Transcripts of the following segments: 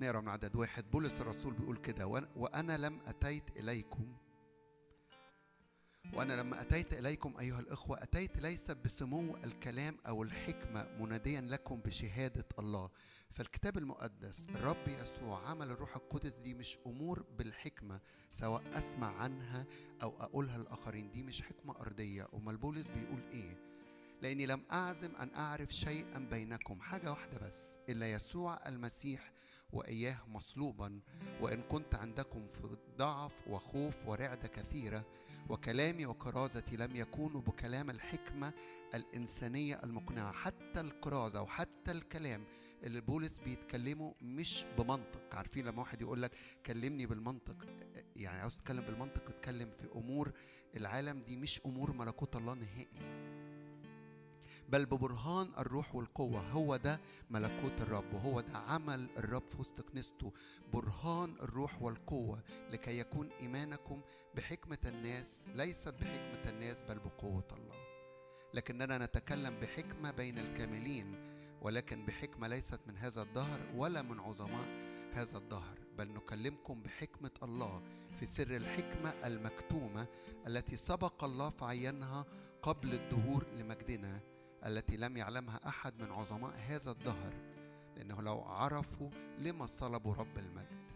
نقرأ من عدد واحد. بولس الرسول بيقول كده وأنا لم أتيت إليكم وأنا لما أتيت إليكم أيها الإخوة أتيت ليس بسمو الكلام أو الحكمة مناديا لكم بشهادة الله. فالكتاب المقدس الرب يسوع عمل الروح القدس دي مش أمور بالحكمة سواء أسمع عنها أو أقولها للآخرين دي مش حكمة أرضية. أمال بولس بيقول إيه؟ لأني لم أعزم أن أعرف شيئا بينكم. حاجة واحدة بس إلا يسوع المسيح وإياه مصلوبا وإن كنت عندكم في ضعف وخوف ورعدة كثيرة وكلامي وكرازتي لم يكونوا بكلام الحكمة الإنسانية المقنعة. حتى الكرازة وحتى الكلام اللي بولس بيتكلموا مش بمنطق. عارفين لما واحد يقول لك كلمني بالمنطق يعني عاوز تتكلم بالمنطق اتكلم في أمور العالم دي مش أمور ملكوت الله نهائي. بل ببرهان الروح والقوة. هو ده ملكوت الرب وهو ده عمل الرب في وسط كنيسته. برهان الروح والقوة لكي يكون إيمانكم بحكمة الناس ليست بحكمة الناس بل بقوة الله. لكننا نتكلم بحكمة بين الكاملين ولكن بحكمة ليست من هذا الدهر ولا من عظماء هذا الدهر. بل نكلمكم بحكمة الله في سر الحكمة المكتومة التي سبق الله فعينها قبل الدهور لمجدنا. التي لم يعلمها أحد من عظماء هذا الدهر لأنه لو عرفوا لما صلبوا رب المجد.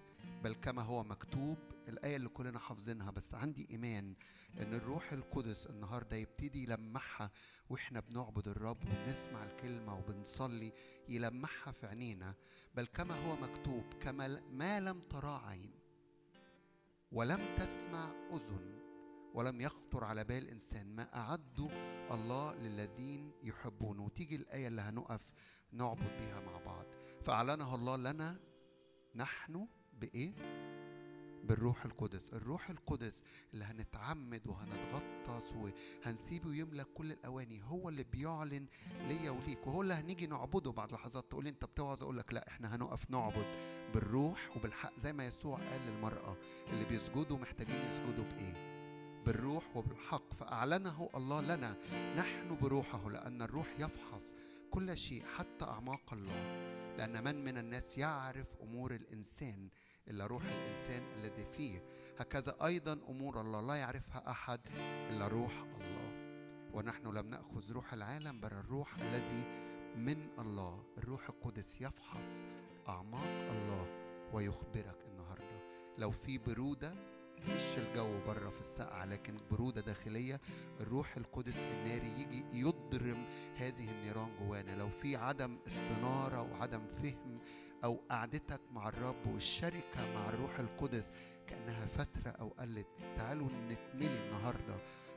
بل كما هو مكتوب الآية اللي كلنا حافظينها بس عندي إيمان إن الروح القدس النهاردة يبتدي يلمعها وإحنا بنعبد الرب وبنسمع الكلمة وبنصلي يلمعها في عينينا. بل كما هو مكتوب كما ما لم ترى عين ولم تسمع أذن ولم يخطر على بال إنسان. ما أعده الله للذين يحبونه. وتيجي الآية اللي هنقف نعبد بها مع بعض. فأعلنها الله لنا نحن بإيه؟ بالروح القدس. الروح القدس اللي هنتعمد وهنتغطس وهنسيبه يملك كل الأواني. هو اللي بيعلن ليا وليك. وهو اللي هنيجي نعبده بعد لحظات. تقول أنت بتوعظ؟ أقول لك لا إحنا هنقف نعبد بالروح وبالحق. زي ما يسوع قال للمرأة اللي بيسجدوا محتاجين يسجدوا بإيه؟ بالروح وبالحق فأعلنه الله لنا. نحن بروحه لأن الروح يفحص كل شيء حتى أعماق الله. لأن من من الناس يعرف أمور الإنسان إلا روح الإنسان الذي فيه. هكذا أيضا أمور الله لا يعرفها أحد إلا روح الله. ونحن لم نأخذ روح العالم بل الروح الذي من الله. الروح القدس يفحص أعماق الله ويخبرك النهاردة. لو في برودة مش الجو بره في السقعة لكن برودة داخلية الروح القدس الناري يجي يضرم هذه النيران جوانا. لو في عدم استنارة وعدم فهم أو قعدتك مع الرب والشركة مع الروح القدس كأنها فترة أو قلت تعالوا نتملي النهاردة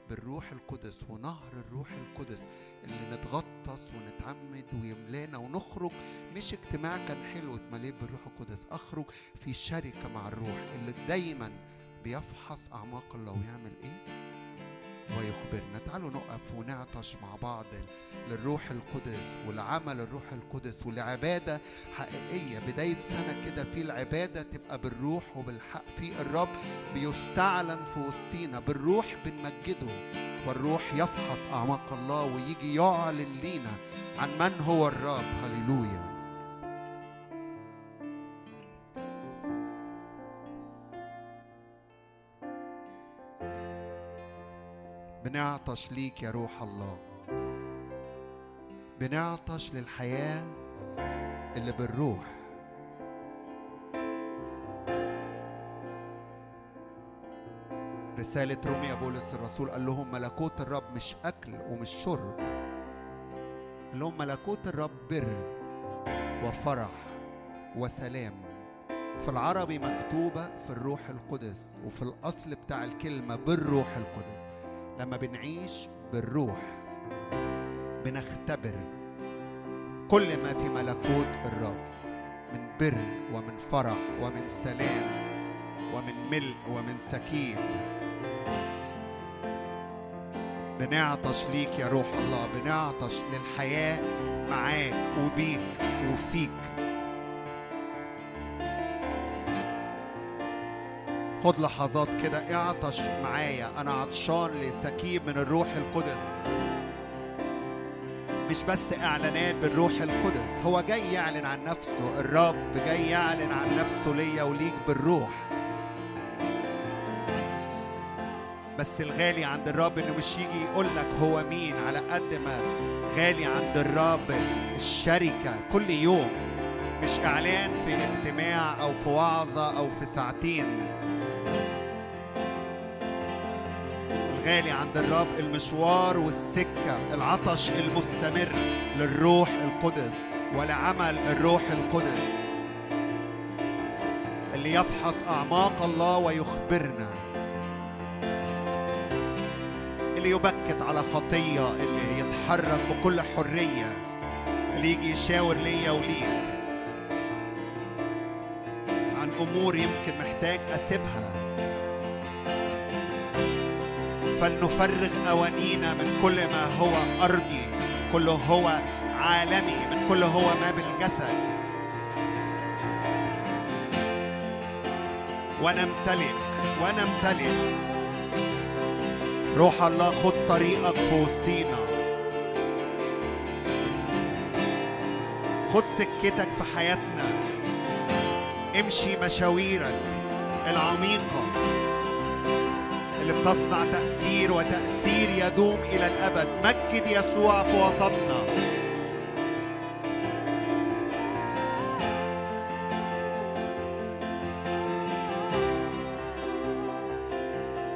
بالروح القدس ونهر الروح القدس اللي نتغطس ونتعمد ويملانا ونخرج. مش اجتماع كان حلو اتمليت بالروح القدس أخرج في شركة مع الروح اللي دايما بيفحص أعماق الله ويعمل إيه؟ ويخبرنا. تعالوا نقف ونعطش مع بعض للروح القدس ولعمل الروح القدس ولعبادة حقيقية. بداية سنة كده في العبادة تبقى بالروح وبالحق. في الرب بيستعلن في وسطينا بالروح بنمجده والروح يفحص أعماق الله ويجي يعلن لينا عن من هو الرب. هللويا. بنعطش ليك يا روح الله. بنعطش للحياة اللي بالروح. رسالة روميا بولس الرسول قال لهم ملكوت الرب مش أكل ومش شرب. قال لهم ملكوت الرب بر وفرح وسلام. في العربي مكتوبة في الروح القدس وفي الأصل بتاع الكلمة بالروح القدس. لما بنعيش بالروح بنختبر كل ما في ملكوت الرب من بر ومن فرح ومن سلام ومن ملء ومن سكيب بنعطش ليك يا روح الله بنعطش للحياة معاك وبيك وفيك. خد لحظات كده اعطش معايا. أنا عطشان لسكيب من الروح القدس. مش بس إعلانات بالروح القدس هو جاي يعلن عن نفسه. الرب جاي يعلن عن نفسه ليا وليك بالروح. بس الغالي عند الرب إنه مش يجي يقول لك هو مين على قد ما غالي عند الرب الشركة. كل يوم مش إعلان في اجتماع أو في وعظة أو في ساعتين. الغالي عند الرب المشوار والسكة العطش المستمر للروح القدس ولعمل الروح القدس. اللي يفحص أعماق الله ويخبرنا. اللي يبكت على خطية اللي يتحرك بكل حرية اللي يجي يشاور ليا وليك. عن أمور يمكن محتاج أسيبها. فلنفرغ أوانينا من كل ما هو أرضي من كل هو عالمي من كل هو ما بالجسد. ونمتلئ ونمتلئ. روح الله خد طريقك في وسطينا. خد سكتك في حياتنا. امشي مشاويرك العميقة. اللي بتصنع تأثير وتأثير يدوم إلى الأبد. مجد يسوع في وسطنا.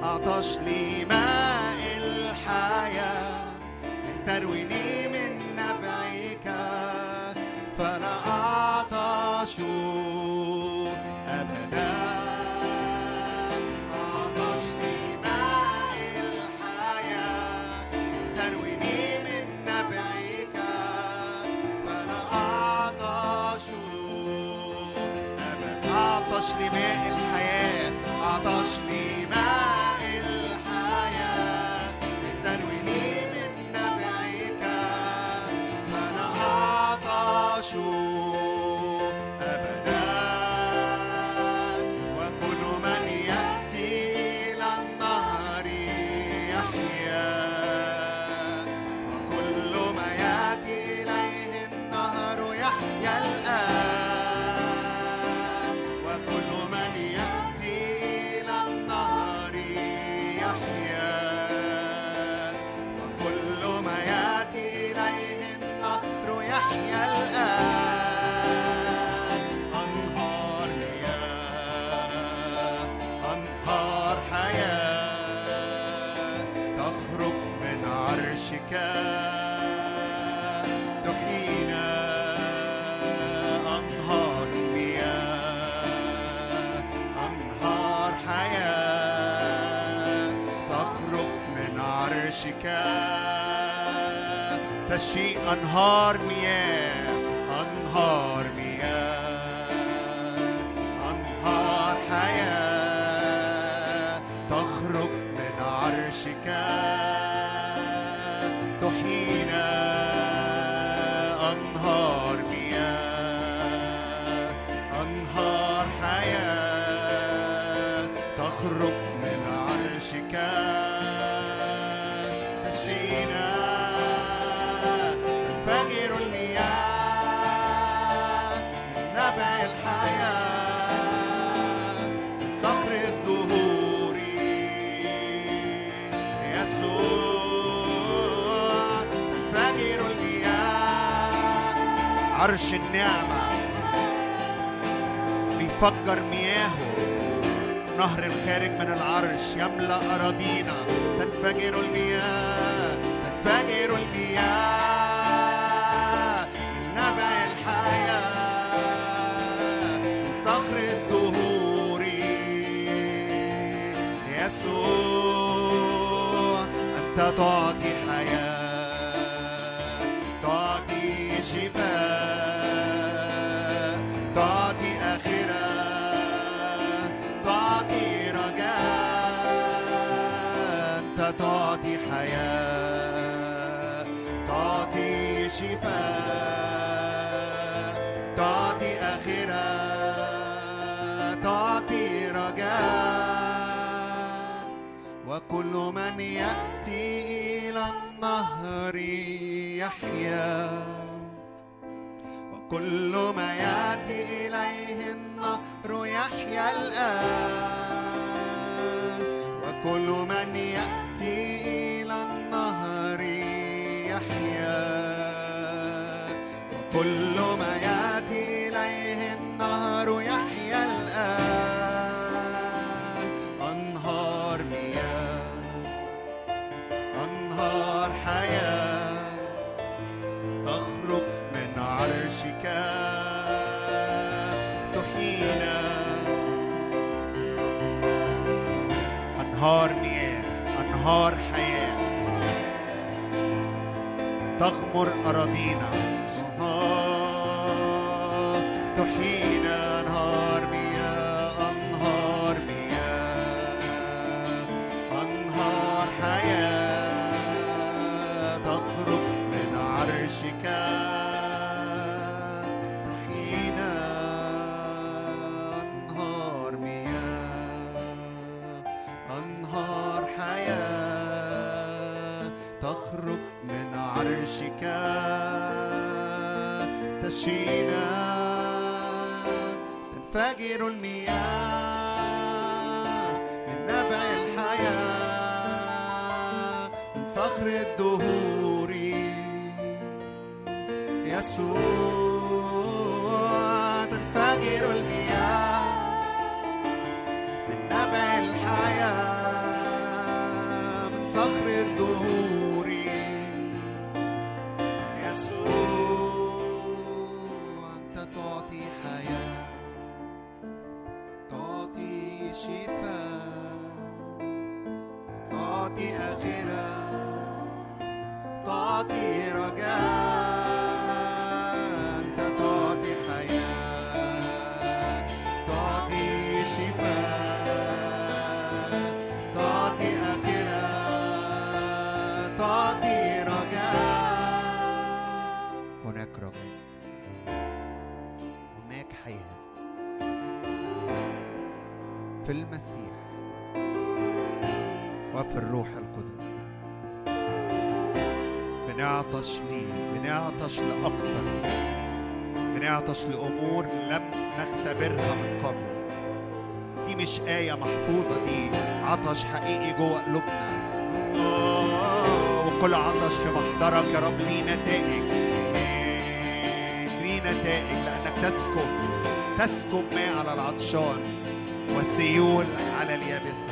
أعطش أنهار مياه عرش النعمة. بيفجر مياهه نهر الخارج من العرش يملأ أراضينا. تنفجر المياه تنفجر المياه. من نبع الحياة صخر الدهور. يسوع أنت تعطي من يأتي إلى النهر يحيا وكل ما يأتي إليه النهر يحيا الآن. وكل من يأتي إلى بنعطش لأكتر بنعطش لأمور لم نختبرها من قبل. دي مش آية محفوظة دي عطش حقيقي جوه قلوبنا. وكل عطش في محضرك يا رب ليه نتائج؟ ليه نتائج؟ لأنك تسكب تسكب ماء على العطشان وسيول على اليابسة.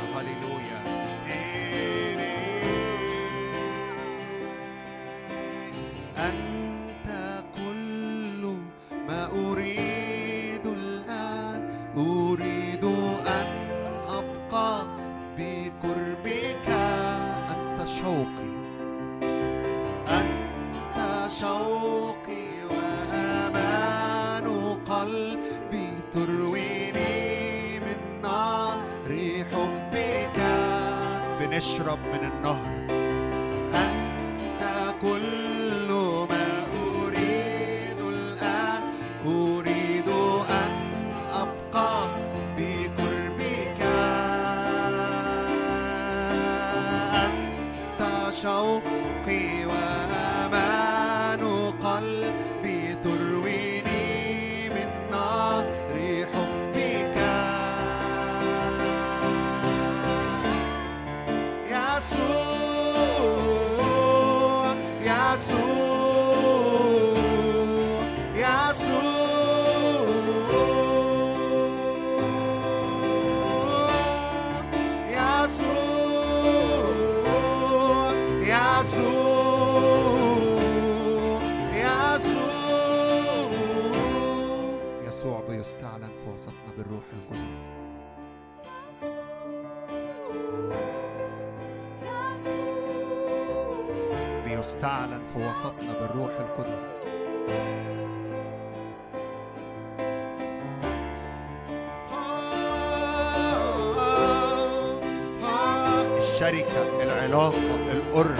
الشركة العلاقة القرب.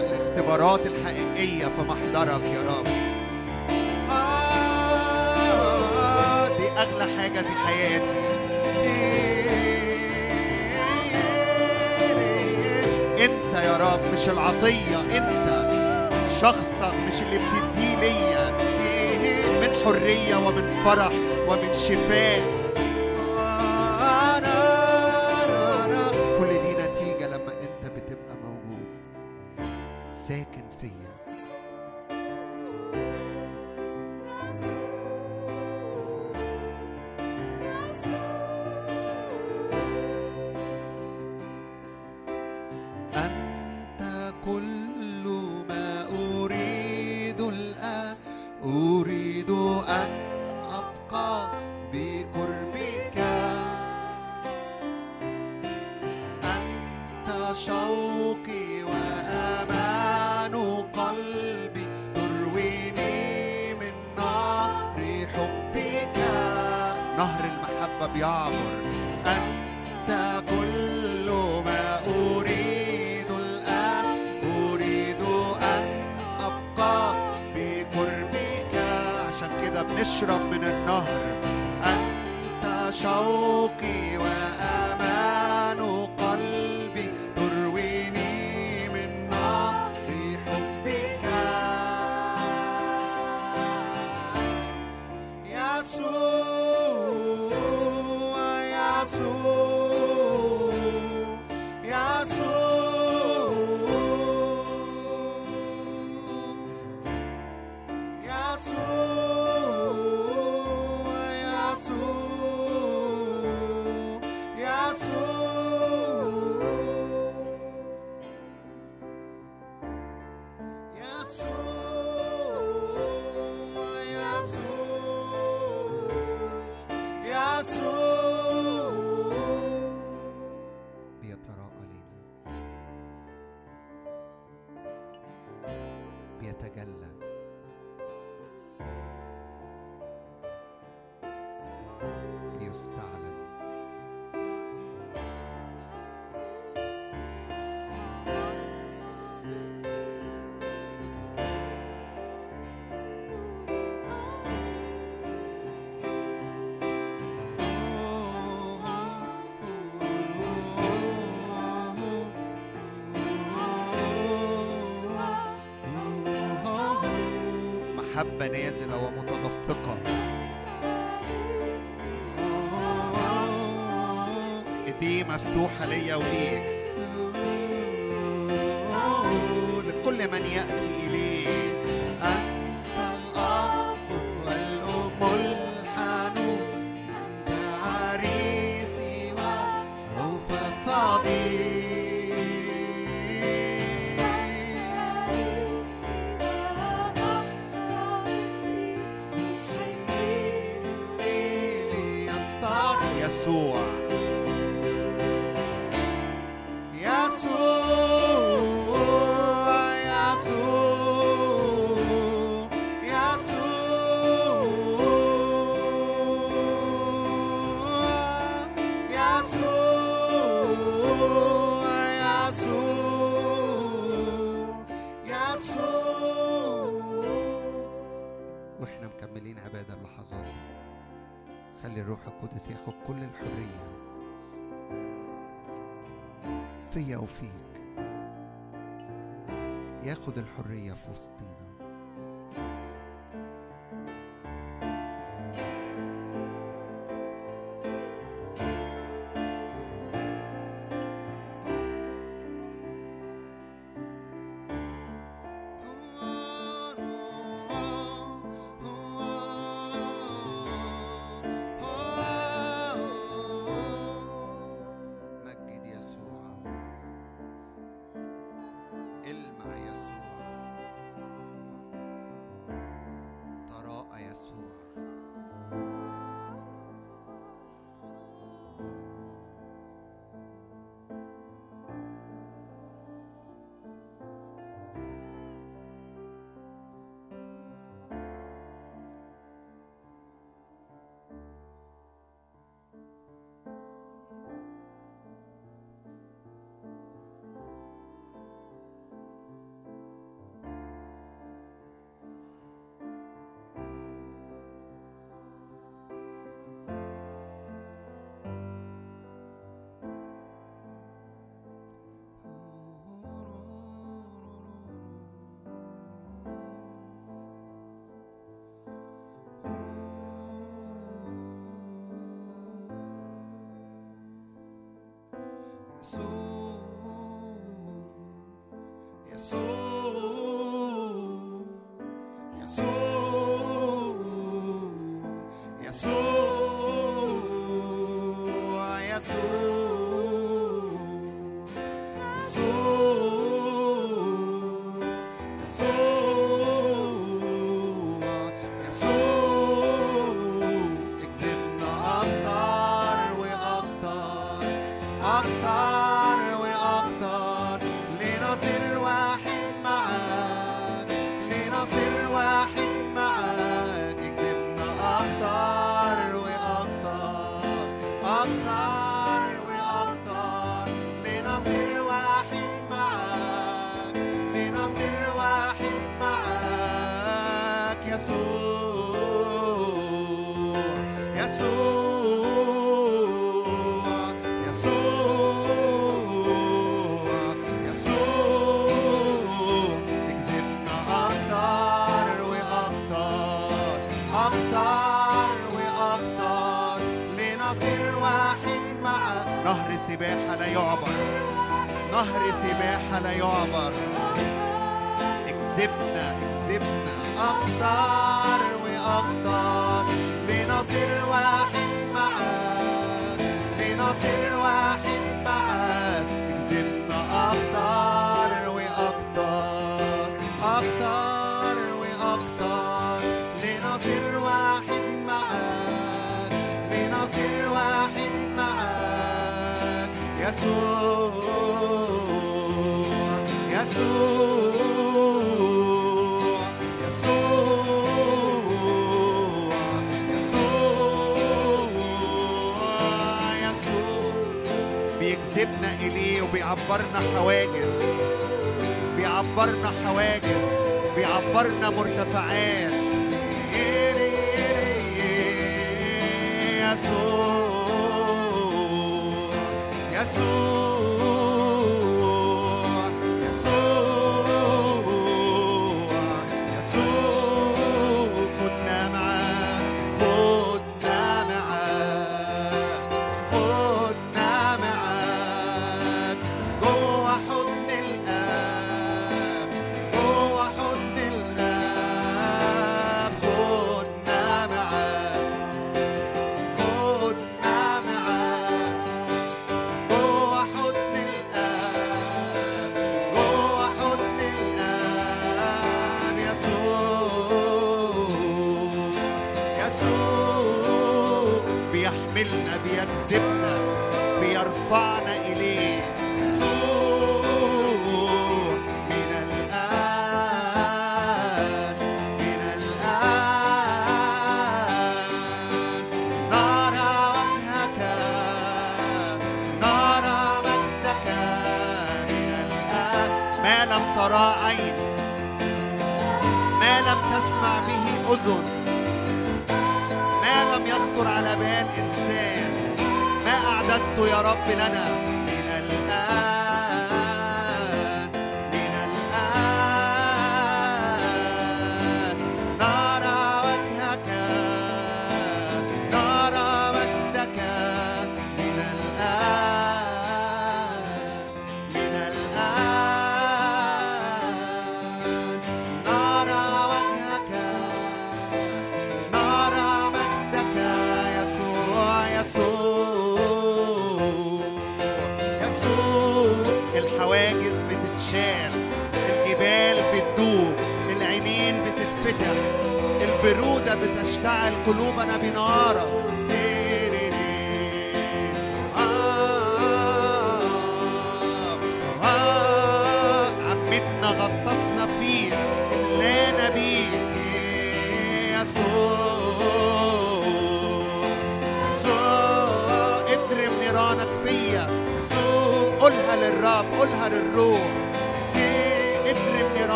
الاختبارات الحقيقية في محضرك يا رب. دي أغلى حاجة في حياتي. انت يا رب مش العطية أنت شخصك مش اللي بتديه ليا. من حرية ومن فرح ومن شفاء. and محبة نازلة ومتدفقة ايديه مفتوحة ليا وليك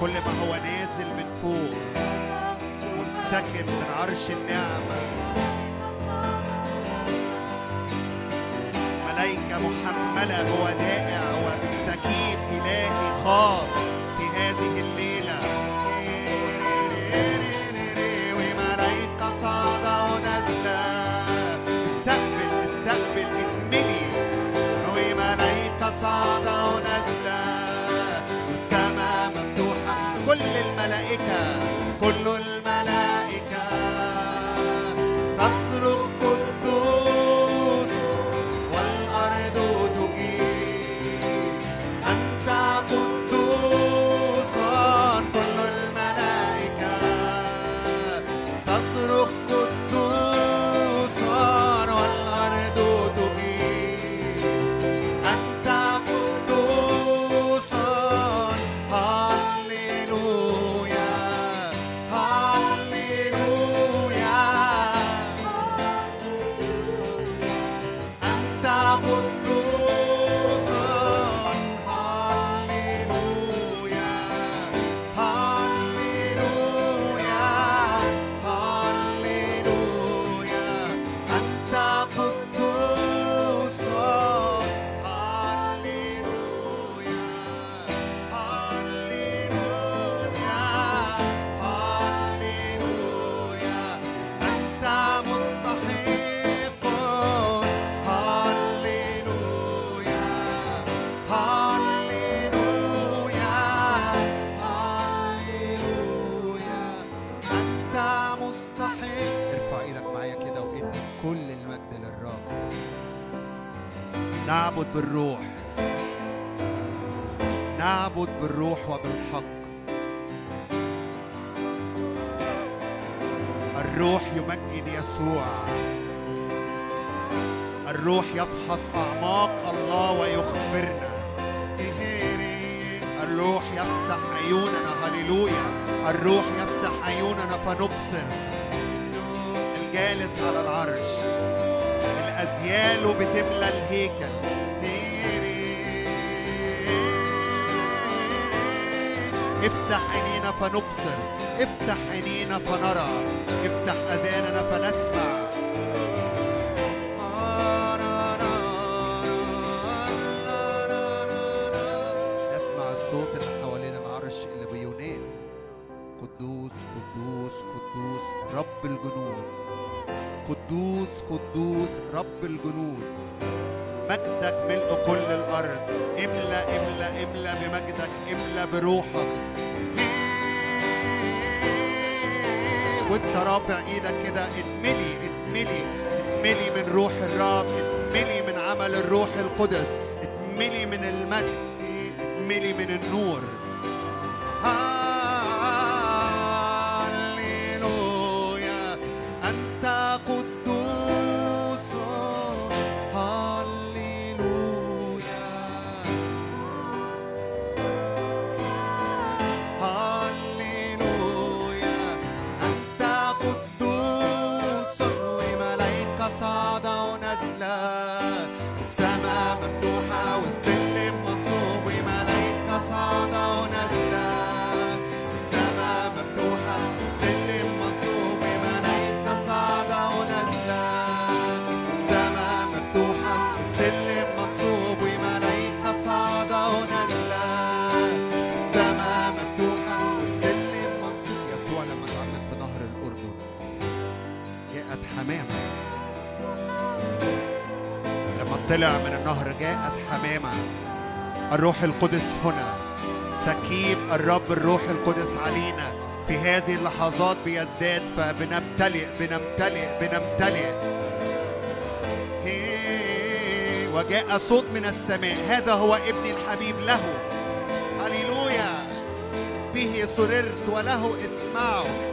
كل ما هو نازل من فوق منسكب من عرش النعم. labbro فنبصر. افتح عينينا فنرى. طلع من النهر جاءت حمامة. الروح القدس هنا. سكيب الرب الروح القدس علينا. في هذه اللحظات بيزداد فبنمتلئ بنمتلئ بنمتلئ وجاء صوت من السماء. هذا هو ابني الحبيب له. هللويا. به سررت وله اسمعوا.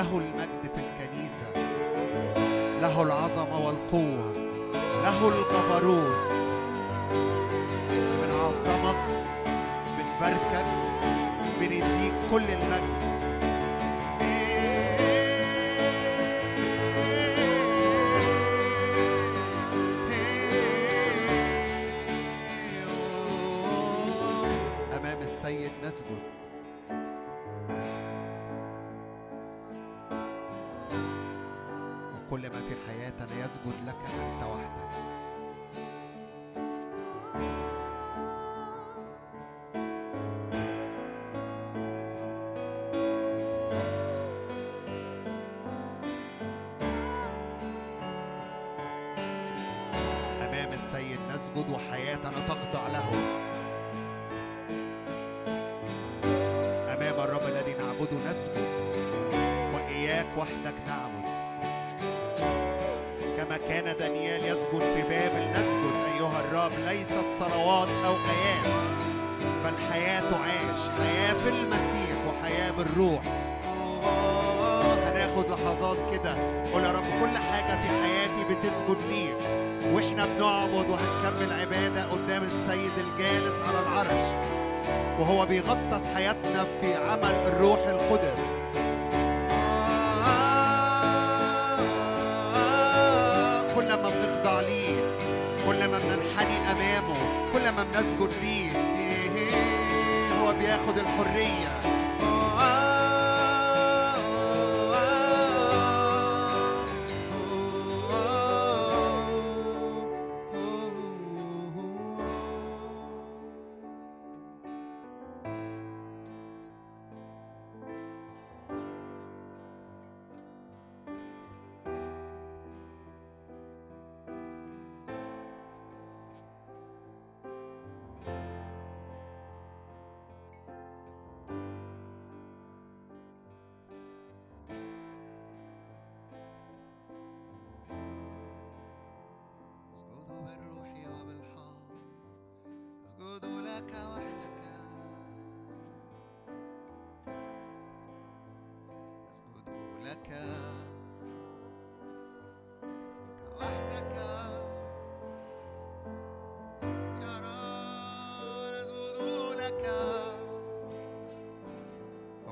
له المجد في الكنيسة له العظمة والقوة له الجبروت بنعظمك بنباركك بنديك كل المجد.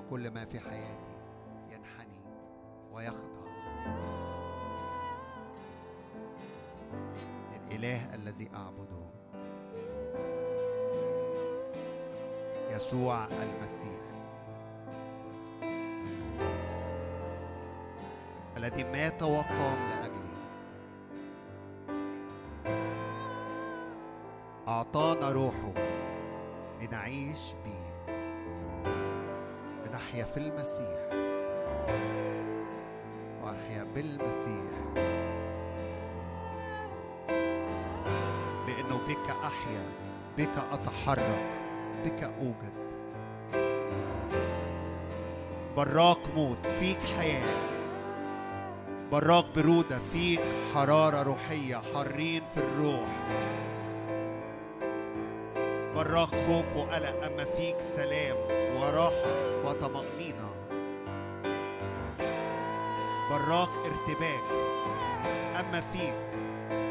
وكل ما في حياتي ينحني ويخضع. للإله الذي أعبده. يسوع المسيح. الذي مات وقام أتحرك بك أوجد. براك موت فيك حياة. براك برودة فيك حرارة روحية. حارين في الروح. براك خوف وقلق أما فيك سلام وراحة وطمأنينة. براك ارتباك أما فيك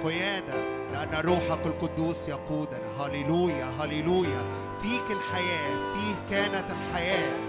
قيادة لأن روحك القدوس يقودنا. هللويا هللويا. فيك الحياة فيه كانت الحياة.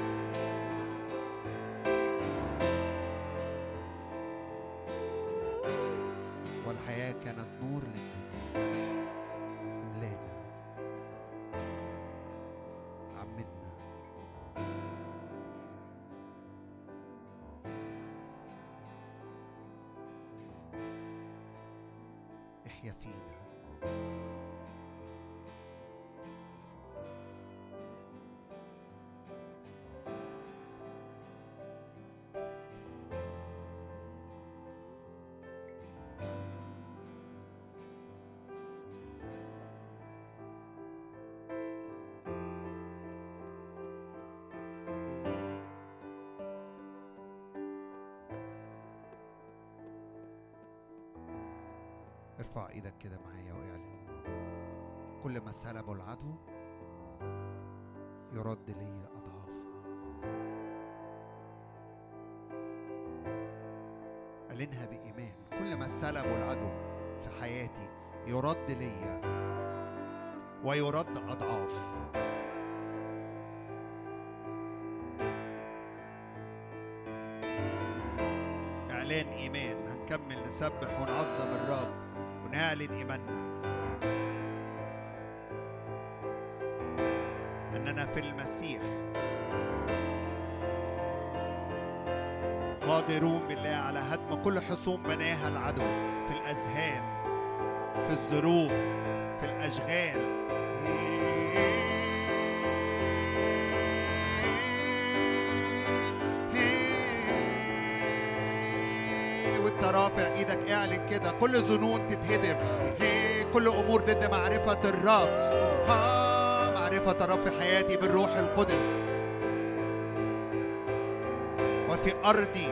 أعلنها بإيمان. كل ما سلبه العدو في حياتي يرد لي ويرد أضعاف. إعلان إيمان. هنكمل نسبح ونعظم الرب ونعلن إيماننا. أننا في المسيح قد يقدرون بالله على هدم كل حصون بناها العدو في الأذهان في الظروف في الأشغال. وانت رافع إيدك اعلن كده كل ظنون تتهدم. كل أمور ضد معرفة الرب. معرفة الرب في حياتي بالروح القدس. وفي أرضي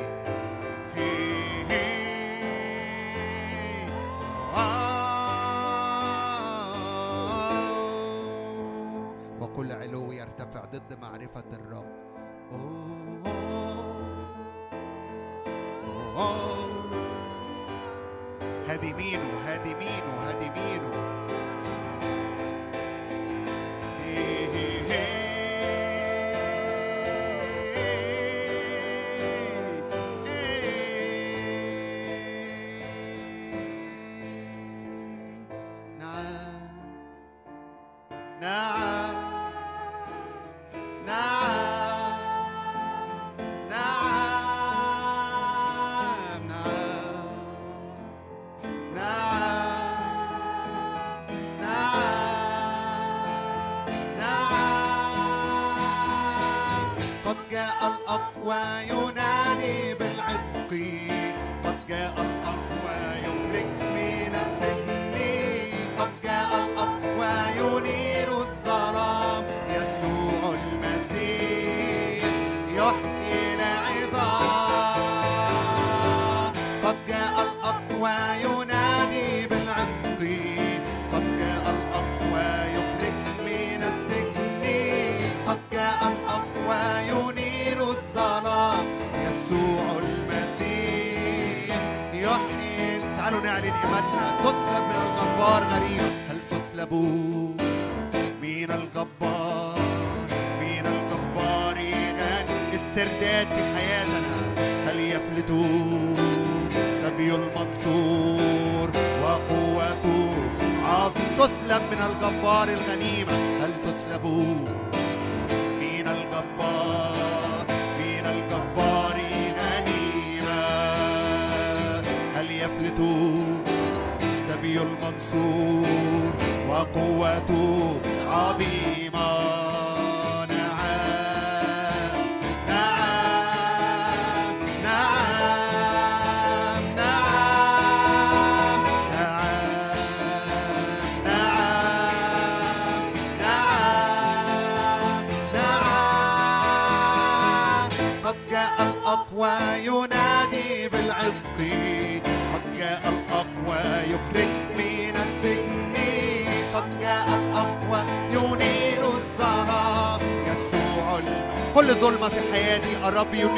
Up you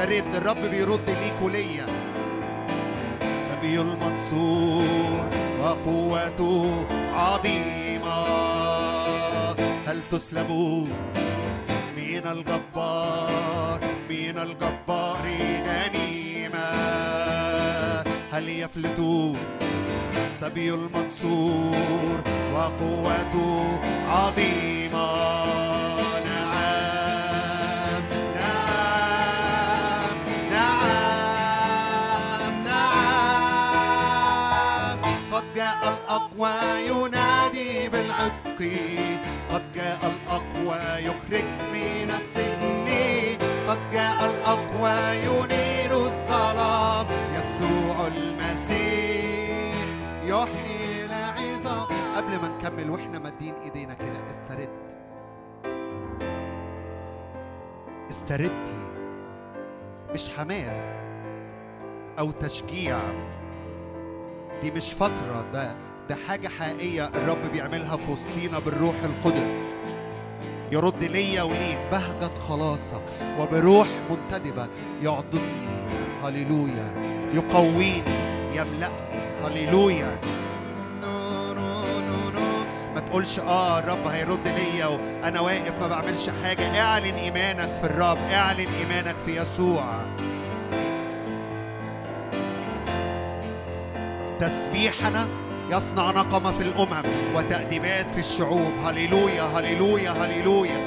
واسترد الرب بيرد ليك وليا. سبي المنصور وقوته عظيمة. هل تسلبوا من الجبار من الجبار غنيمة؟ هل يفلتوا سبي المنصور وقوته عظيمة؟ الأقوى ينادي بالعتق. قد جاء الأقوى يخرج من السجن. قد جاء الأقوى ينير الظلام. يسوع المسيح يحيي العظام. قبل ما نكمل وإحنا مادين إيدينا كده استرد. استردي مش حماس أو تشجيع. دي مش فترة ده ده حاجة حقيقية الرب بيعملها في وسطينا بالروح القدس. يرد ليا وليك بهجة خلاصك وبروح منتدبة يعضدني. هللويا. يقويني. يملأني. هللويا. ما تقولش آه الرب هيرد ليا وأنا واقف ما بعملش حاجة. اعلن إيمانك في الرب. اعلن إيمانك في يسوع. تسبيحنا يصنع نقمة في الأمم وتأديبات في الشعوب. هللويا هللويا هللويا.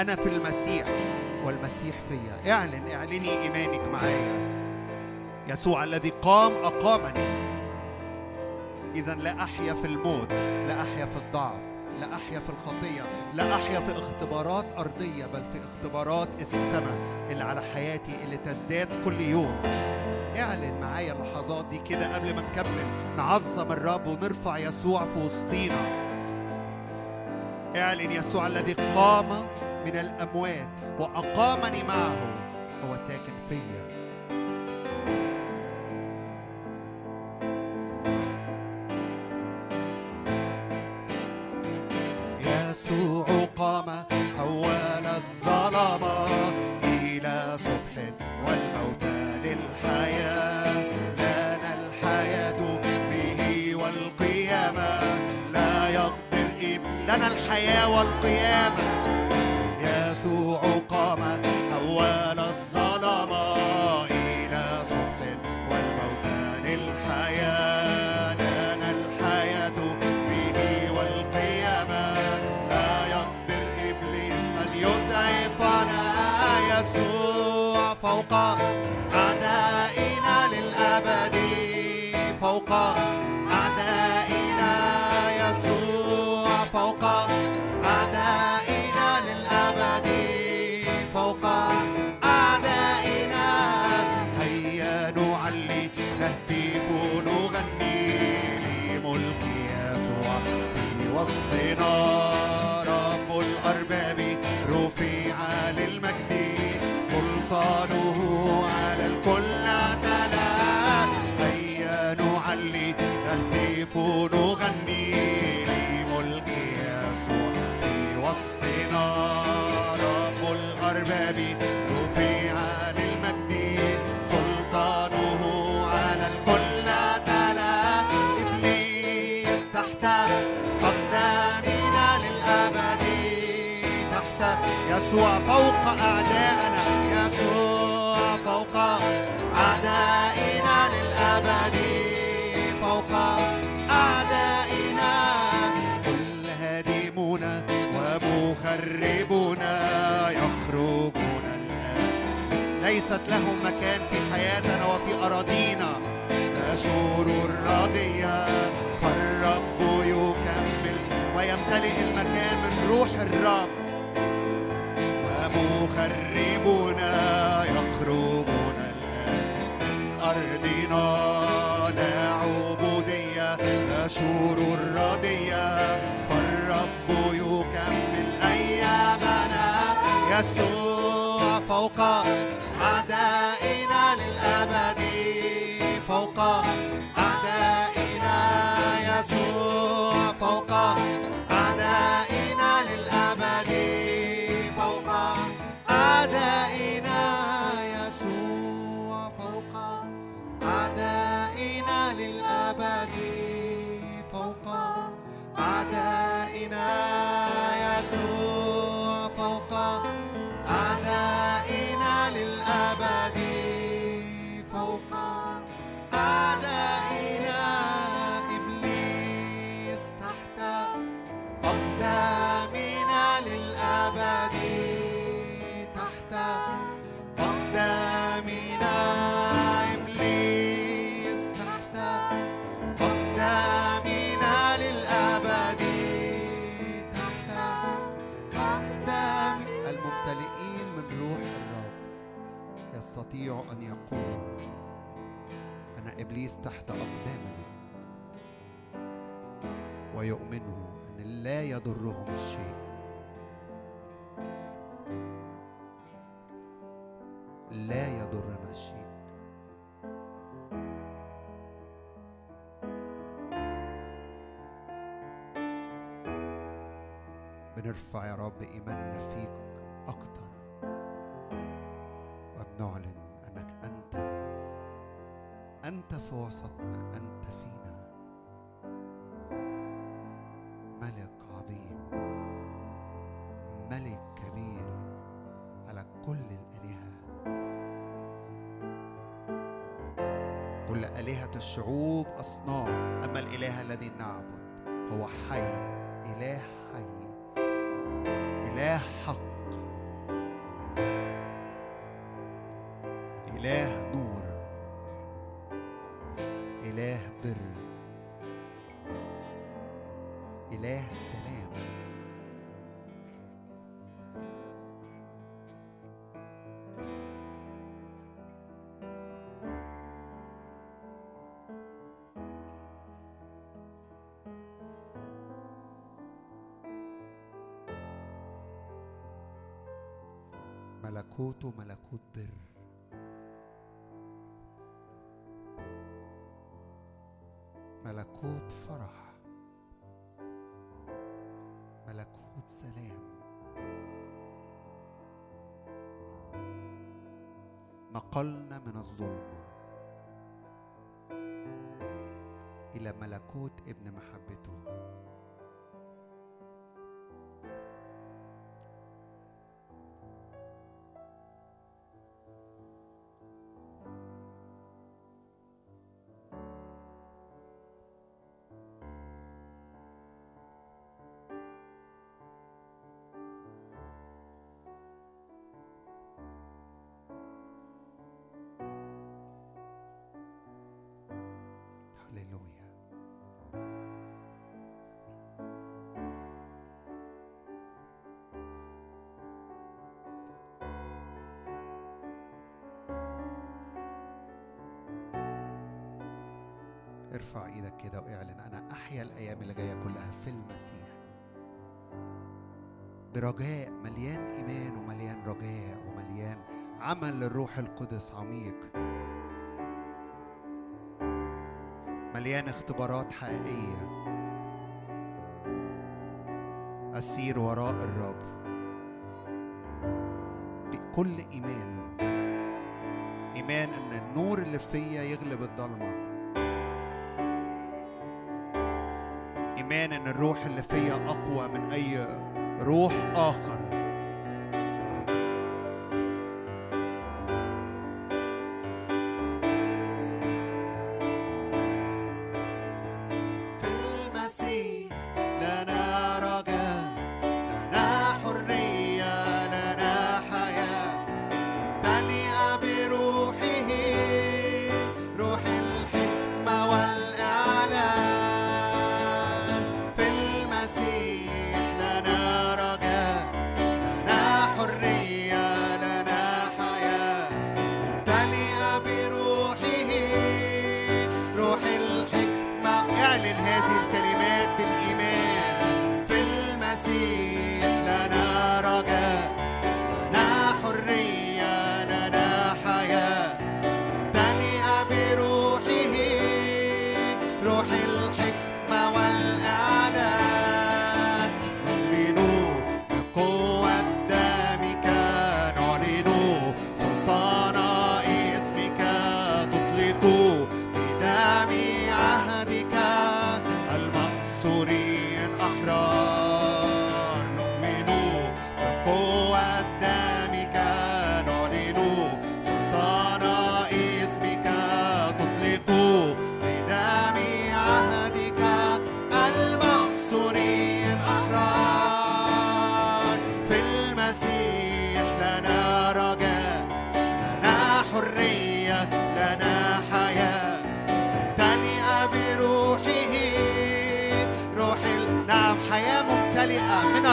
أنا في المسيح والمسيح فيا. اعلن اعلني إيمانك معايا. يسوع الذي قام أقامني. إذا لا أحيا في الموت لا أحيا في الضعف لا أحيا في الخطية لا أحيا في اختبارات أرضية بل في اختبارات السماء اللي على حياتي اللي تزداد كل يوم. اعلن معايا اللحظات دي كده قبل ما نكمل. نعظم الرب ونرفع يسوع في وسطينا. اعلن يسوع الذي قام من الأموات وأقامني معه هو ساكن فيا. arriba. أن يقول أن إبليس تحت أقدامنا. ويؤمنوا أن لا يضرهم الشيء لا يضرنا الشيء بنرفع يا رب إيماننا فيك أنت في وسطنا أنت فينا. ملك عظيم ملك كبير على كل الآلهة. كل آلهة الشعوب أصنام أما الإله الذي نعبد هو حي إله حي إله حق. ملكوته ملكوت بر. ملكوت فرح. ملكوت سلام. نقلنا من الظلمة إلى ملكوت ابن محبته. ارفع إيدك كده وإعلن أنا أحيا الأيام اللي جاية كلها في المسيح. برجاء مليان إيمان ومليان رجاء ومليان عمل للروح القدس عميق. مليان اختبارات حقيقية. أسير وراء الرب. بكل إيمان. إيمان إن النور اللي فيا يغلب الضلمه الروح اللي فيا أقوى من أي روح آخر.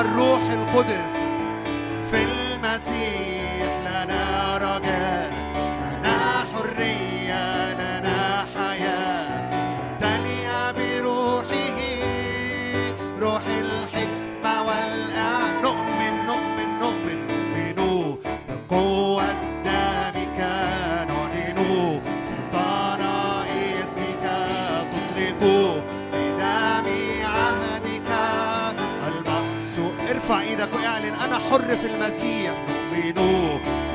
الروح القدس في المسيح لنا رجاء حر في المسيح. نؤمن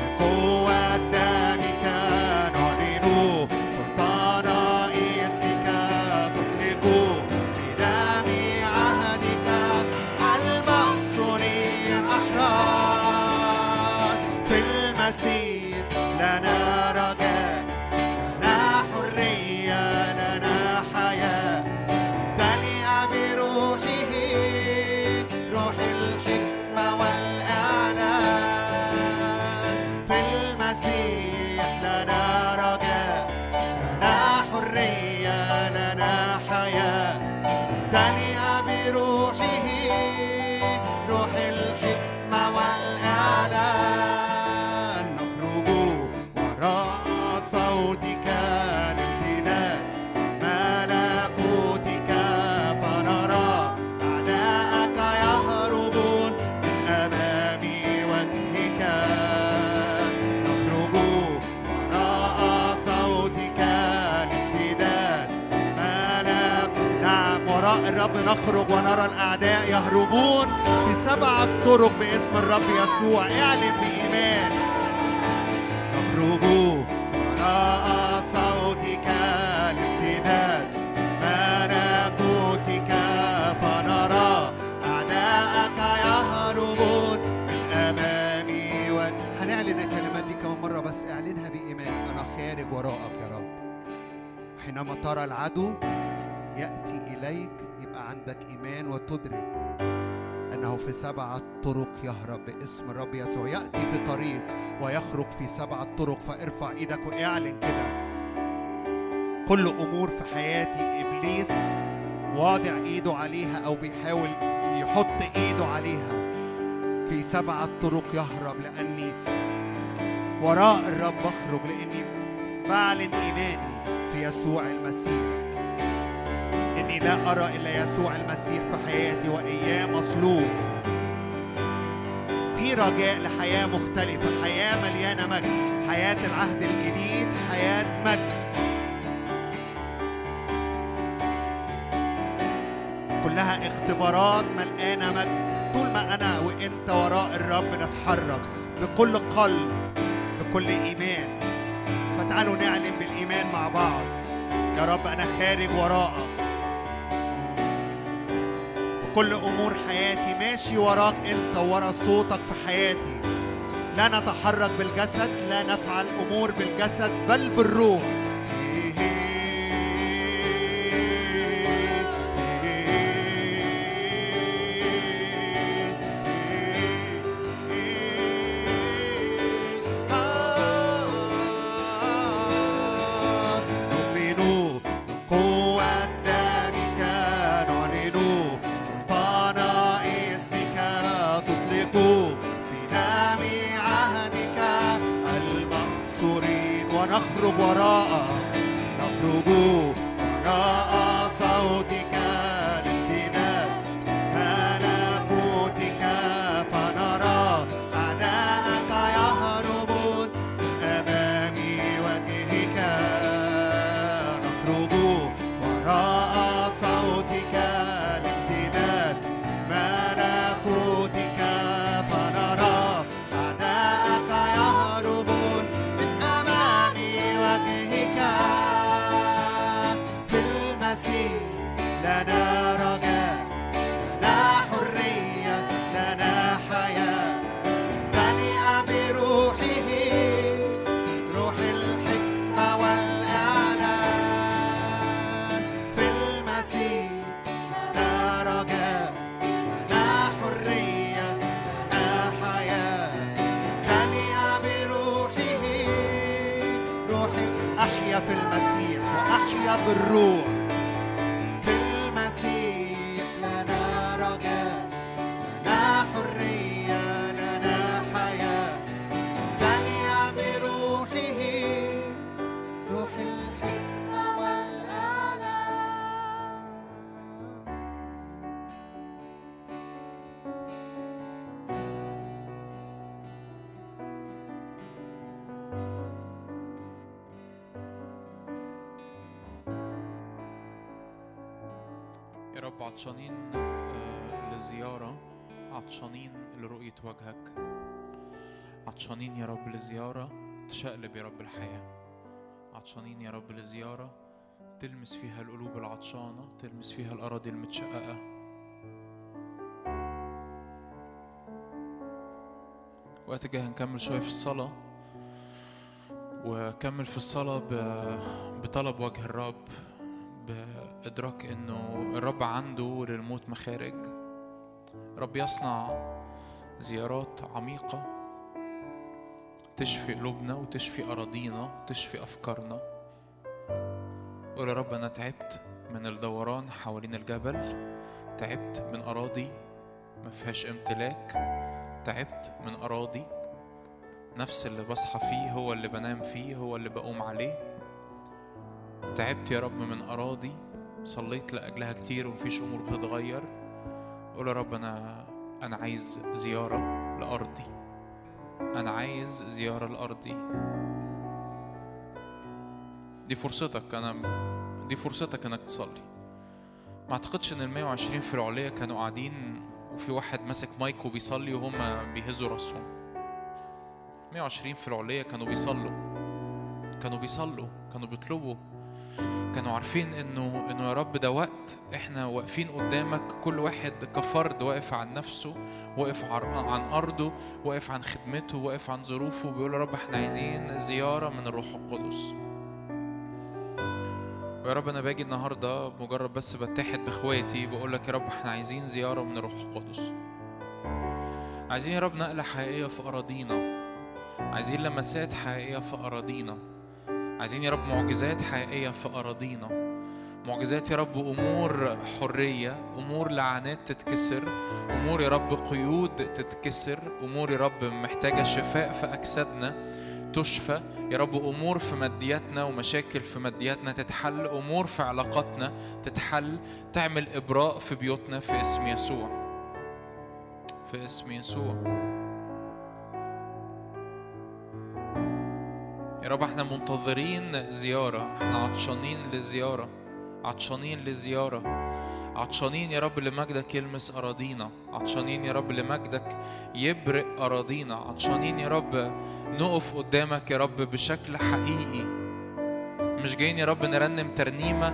ونرى الأعداء يهربون في سبعة طرق باسم الرب يسوع. اعلن بإيمان. نخرج وراء صوتك لامتداد. ملكوتك فنرى أعداءك يهربون من أمام وجه هنعلن الكلمات دي كمان مرة بس. اعلنها بإيمان. أنا خارج وراءك يا رب. حينما ترى العدو يأتي إليك يبقى عندك إيمان وتدرك أنه في سبعة طرق يهرب باسم الرب يسوع. يأتي في طريق ويخرج في سبعة طرق فارفع إيدك واعلن كده. كل أمور في حياتي إبليس واضع إيده عليها أو بيحاول يحط إيده عليها. في سبعة طرق يهرب لأني وراء الرب أخرج لأني بعلن إيماني في يسوع المسيح. إني لا أرى إلا يسوع المسيح في حياتي وإياه مصلوب. في رجاء لحياة مختلفة حياة مليانة مجد حياة العهد الجديد حياة مجد. كلها اختبارات ملقانة مجد. طول ما أنا وإنت وراء الرب نتحرك بكل قلب بكل إيمان. فتعالوا نعلن بالإيمان مع بعض. يا رب أنا خارج وراءك. كل أمور حياتي. ماشي وراك أنت ورا صوتك في حياتي. لا نتحرك بالجسد لا نفعل أمور بالجسد بل بالروح. وراءك عطشانين يا رب لزيارة تشقلب يا رب الحياة. عطشانين يا رب لزيارة تلمس فيها القلوب العطشانة تلمس فيها الأراضي المتشققة. وقت جاي هنكمل شوية في الصلاة. وكمل في الصلاة بطلب وجه الرب بإدراك إنه الرب عنده للموت مخارج. رب يصنع زيارات عميقة. تشفي قلوبنا وتشفي أراضينا وتشفي أفكارنا. قول يا رب أنا تعبت من الدوران حوالين الجبل تعبت من أراضي ما فيهاش امتلاك تعبت من أراضي نفس اللي بصحى فيه هو اللي بنام فيه هو اللي بقوم عليه. تعبت يا رب من أراضي صليت لأجلها كتير ومفيش أمور بتتغير. قول يا رب أنا أنا عايز زيارة لأرضي. أنا عايز زيارة لأرضي دي. فرصتك أنا دي فرصتك إنك تصلي. ما أعتقدش إن ال 120 في العلية كانوا قاعدين وفي واحد ماسك مايك وبيصلي وهم بيهزوا راسهم. 120 في العلية كانوا بيصلوا. كانوا بيصلوا كانوا بيطلبوا. كانوا عارفين إنه إنه يا رب ده وقت إحنا واقفين قدامك كل واحد كفرد واقف عن نفسه واقف عن أرضه واقف عن خدمته واقف عن ظروفه بيقول يا رب إحنا عايزين زيارة من الروح القدس. ويا رب أنا باجي النهارده مجرد بس بتحد بإخواتي بقول لك يا رب إحنا عايزين زيارة من الروح القدس. عايزين يا رب نقلة حقيقية في أراضينا. عايزين لمسات حقيقية في أراضينا. عايزين يا رب معجزات حقيقية في أراضينا. معجزات يا رب أمور حرية أمور لعنات تتكسر أمور يا رب قيود تتكسر أمور يا رب محتاجة شفاء في أجسادنا تشفى. يا رب أمور في مادياتنا ومشاكل في مادياتنا تتحل أمور في علاقاتنا تتحل. تعمل إبراء في بيوتنا في اسم يسوع. في اسم يسوع. يا رب إحنا منتظرين زيارة. إحنا عطشانين لزيارة. عطشانين لزيارة. عطشانين يا رب لمجدك يلمس أراضينا. عطشانين يا رب لمجدك يبرق أراضينا. عطشانين يا رب نقف قدامك يا رب بشكل حقيقي. مش جايين يا رب نرنم ترنيمة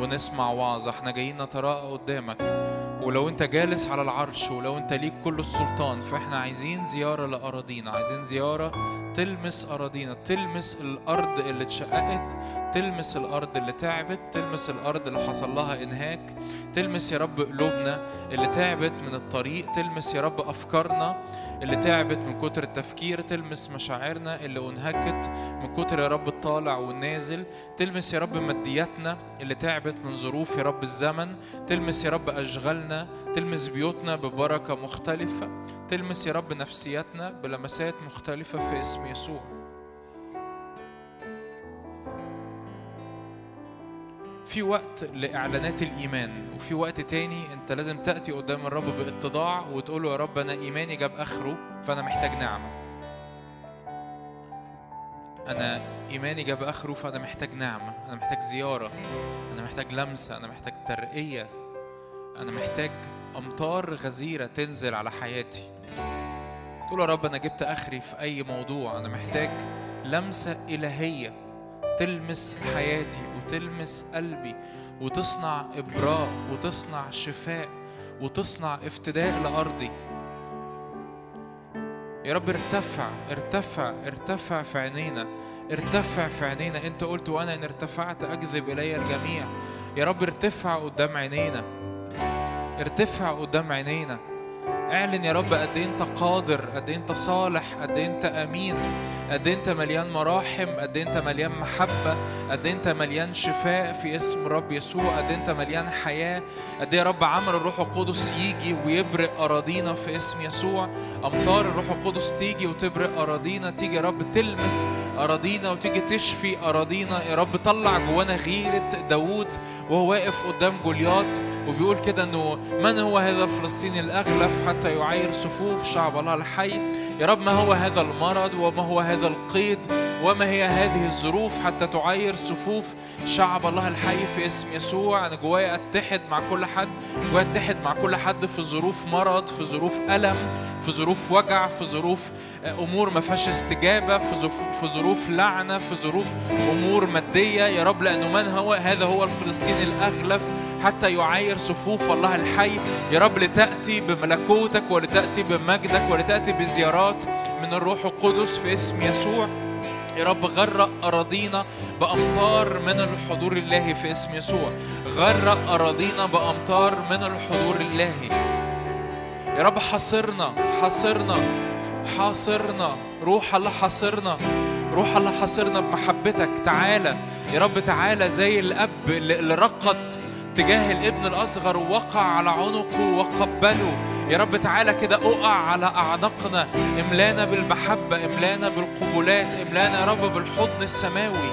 ونسمع وعظة. إحنا جايين نتراءى قدامك. ولو انت جالس على العرش ولو انت ليك كل السلطان فاحنا عايزين زيارة لأراضينا عايزين زيارة تلمس أراضينا تلمس الأرض اللي اتشققت تلمس الأرض اللي تعبت تلمس الأرض اللي حصل لها إنهاك تلمس يا رب قلوبنا اللي تعبت من الطريق تلمس يا رب أفكارنا اللي تعبت من كتر التفكير تلمس مشاعرنا اللي أنهكت من كتر يا رب الطالع والنازل تلمس يا رب مادياتنا اللي تعبت من ظروف يا رب الزمن تلمس يا رب أشغالنا تلمس بيوتنا ببركة مختلفة تلمس يا رب نفسياتنا بلمسات مختلفة في اسم يسوع. في وقت لإعلانات الإيمان وفي وقت تاني أنت لازم تأتي قدام الرب بإتضاع وتقول له يا رب أنا إيماني جاب آخره فأنا محتاج نعمة. أنا إيماني جاب آخره فأنا محتاج نعمة أنا محتاج زيارة أنا محتاج لمسة أنا محتاج ترقية. أنا محتاج أمطار غزيرة تنزل على حياتي. تقول يا رب أنا جبت آخري في أي موضوع. أنا محتاج لمسة إلهية تلمس حياتي وتلمس قلبي وتصنع إبراء وتصنع شفاء وتصنع افتداء لأرضي. يا رب ارتفع ارتفع ارتفع في عينينا ارتفع في عينينا. أنت قلت وأنا إن ارتفعت اجذب إلي الجميع. يا رب ارتفع قدام عينينا. ارتفع قدام عينينا. اعلن يا رب قد إيه أنت قادر قد إيه أنت صالح قد إيه أنت أمين قد إيه أنت مليان مراحم قد إيه أنت مليان محبة قد إيه أنت مليان شفاء في اسم رب يسوع قد إيه أنت مليان حياة. قد إيه يا رب عمل الروح القدس يجي ويبرق أراضينا في اسم يسوع. أمطار الروح القدس تيجي وتبرق أراضينا. تيجي يا رب تلمس أراضينا وتيجي تشفي أراضينا. يا رب طلع جوانا غيرة داوود وهو واقف قدام جولياط وبيقول كده إنه من هو هذا الفلسطيني الأغلف؟ حتى يعاير صفوف شعب الله الحي. يا رب ما هو هذا المرض وما هو هذا القيد وما هي هذه الظروف حتى تعير صفوف شعب الله الحي في اسم يسوع؟ أنا جوايا أتحد مع كل حد جوايا أتحد مع كل حد في ظروف مرض في ظروف ألم في ظروف وجع في ظروف أمور ما فيهاش استجابة في ظروف في ظروف لعنة في ظروف أمور مادية. يا رب لأنه من هو؟ هذا هو الفلسطيني الأغلف. حتى يعاير صفوف الله الحي. يا رب لتأتي بملكوتك ولتأتي بمجدك ولتأتي بزيارات من الروح القدس في اسم يسوع. يا رب غرق أراضينا بأمطار من الحضور الإلهي في اسم يسوع. غرق أراضينا بأمطار من الحضور الإلهي يا رب حاصرنا حاصرنا حاصرنا. روح الله حاصرنا روح الله حاصرنا بمحبتك. تعالى يا رب تعالى زي الأب اللي رقد تجاه الابن الأصغر ووقع على عنقه وقبله. يا رب تعالى كده أقع على أعناقنا املانا بالمحبة املانا بالقبولات املانا يا رب بالحضن السماوي.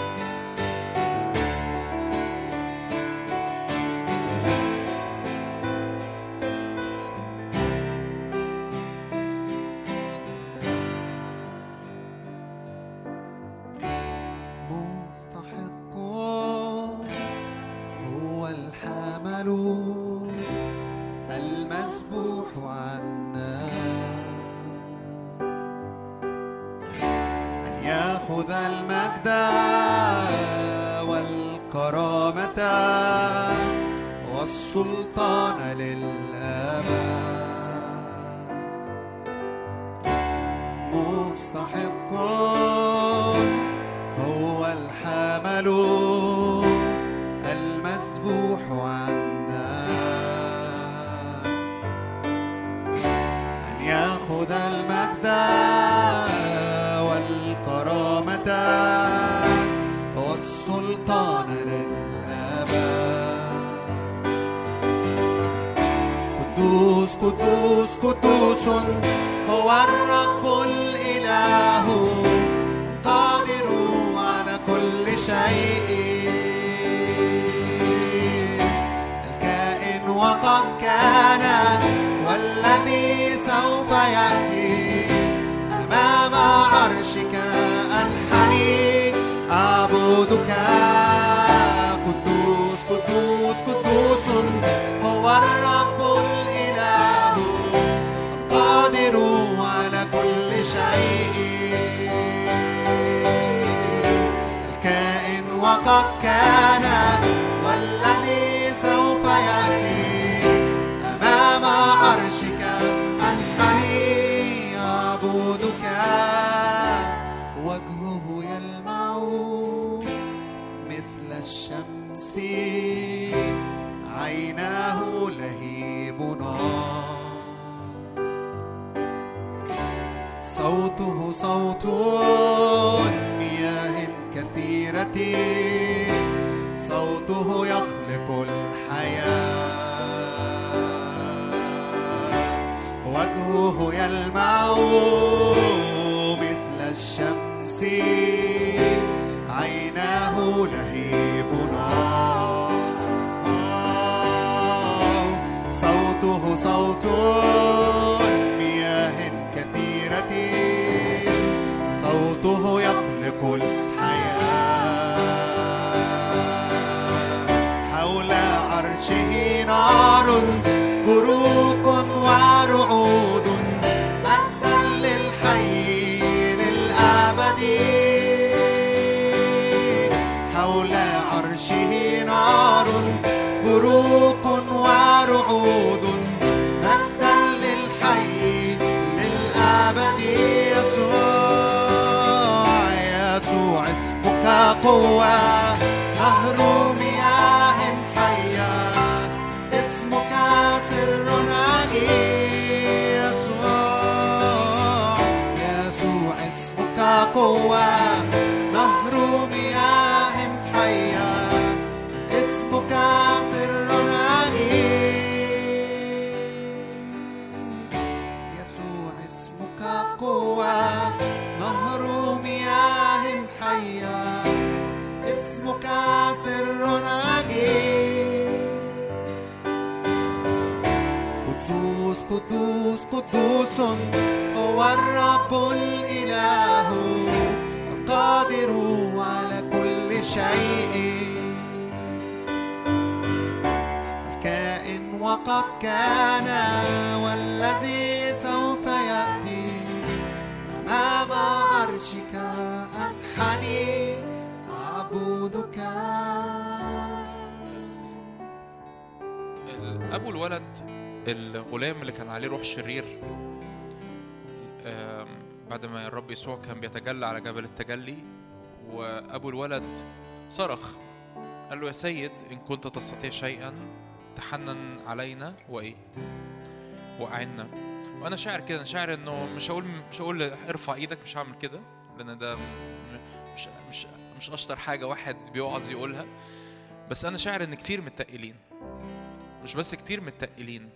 voar. وقد كان والذي سوف يأتي. أمام عرشك أنحني. أعبدك. أبو الولد الغلام اللي كان عليه روح شرير بعد ما الرب يسوع كان بيتجلى على جبل التجلي وأبو الولد صرخ. قال له يا سيد إن كنت تستطيع شيئا تحنن علينا وإيه؟ وأعنا. وأنا شاعر كده أنا شاعر إنه مش هقول مش هقول ارفع إيدك مش هعمل كده لأن ده مش مش مش أشطر حاجة واحد بيوعظ يقولها. بس أنا شاعر إن كتير متقلين. مش بس كتير متقلين.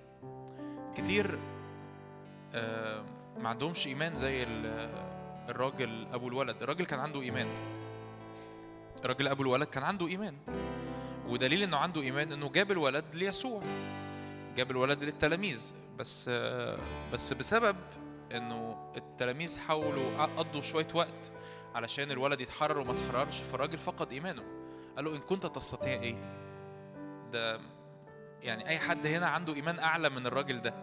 كتير آه، ما عندهمش إيمان زي ال- الراجل أبو الولد. الراجل كان عنده إيمان. الراجل أبو الولد كان عنده إيمان. ودليل إنه عنده إيمان إنه جاب الولد ليسوع. جاب الولد للتلاميذ. بس بس بسبب إنه التلاميذ حاولوا قضوا شوية وقت علشان الولد يتحرر وما اتحررش فالراجل فقد إيمانه. قال له إن كنت تستطيع إيه؟ ده يعني أي حد هنا عنده إيمان أعلى من الراجل ده.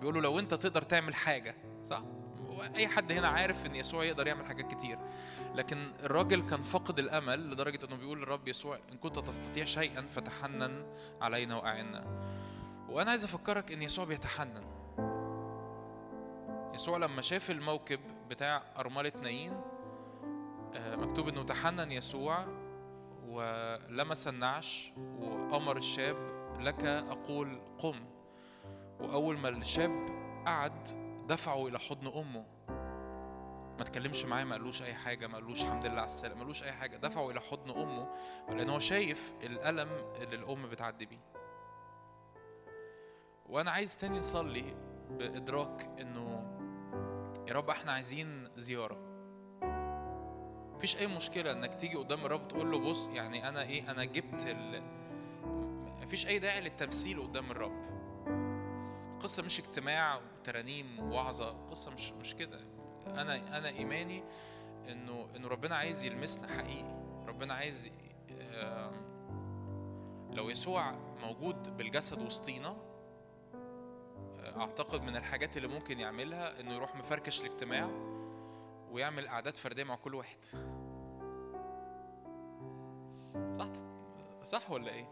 بيقول له لو أنت تقدر تعمل حاجة صح؟ أي حد هنا عارف إن يسوع يقدر يعمل حاجات كتير. لكن الراجل كان فقد الأمل لدرجة إنه بيقول للرب يسوع إن كنت تستطيع شيئا فتحنن علينا وأعنا. وأنا عايز أفكرك إن يسوع بيتحنن. يسوع لما شاف الموكب بتاع أرملة نايين آه، مكتوب إنه تحنن يسوع ولمس النعش وامر الشاب لك أقول قم. وأول ما الشاب قعد دفعه إلى حضن أمه. ما تكلمش معاه ما قالوش أي حاجة ما قالوش الحمد لله على السلامة ما قالوش أي حاجة. دفعه إلى حضن أمه لأن هو شايف الألم اللي الأم بتعدي بيه. وأنا عايز تاني نصلي بإدراك إنه يا رب إحنا عايزين زيارة. مفيش أي مشكلة إنك تيجي قدام الرب تقول له بص يعني أنا إيه أنا جبت ال... مفيش أي داعي للتمثيل قدام الرب. قصة مش اجتماع وترانيم ووعظه قصة مش مش كده. أنا أنا إيماني إنه إنه ربنا عايز يلمسنا حقيقي. ربنا عايز آم، لو يسوع موجود بالجسد وسطينا آه، أعتقد من الحاجات اللي ممكن يعملها إنه يروح مفركش الاجتماع ويعمل قعدات فردية مع كل واحد. صح؟ صح ولا إيه؟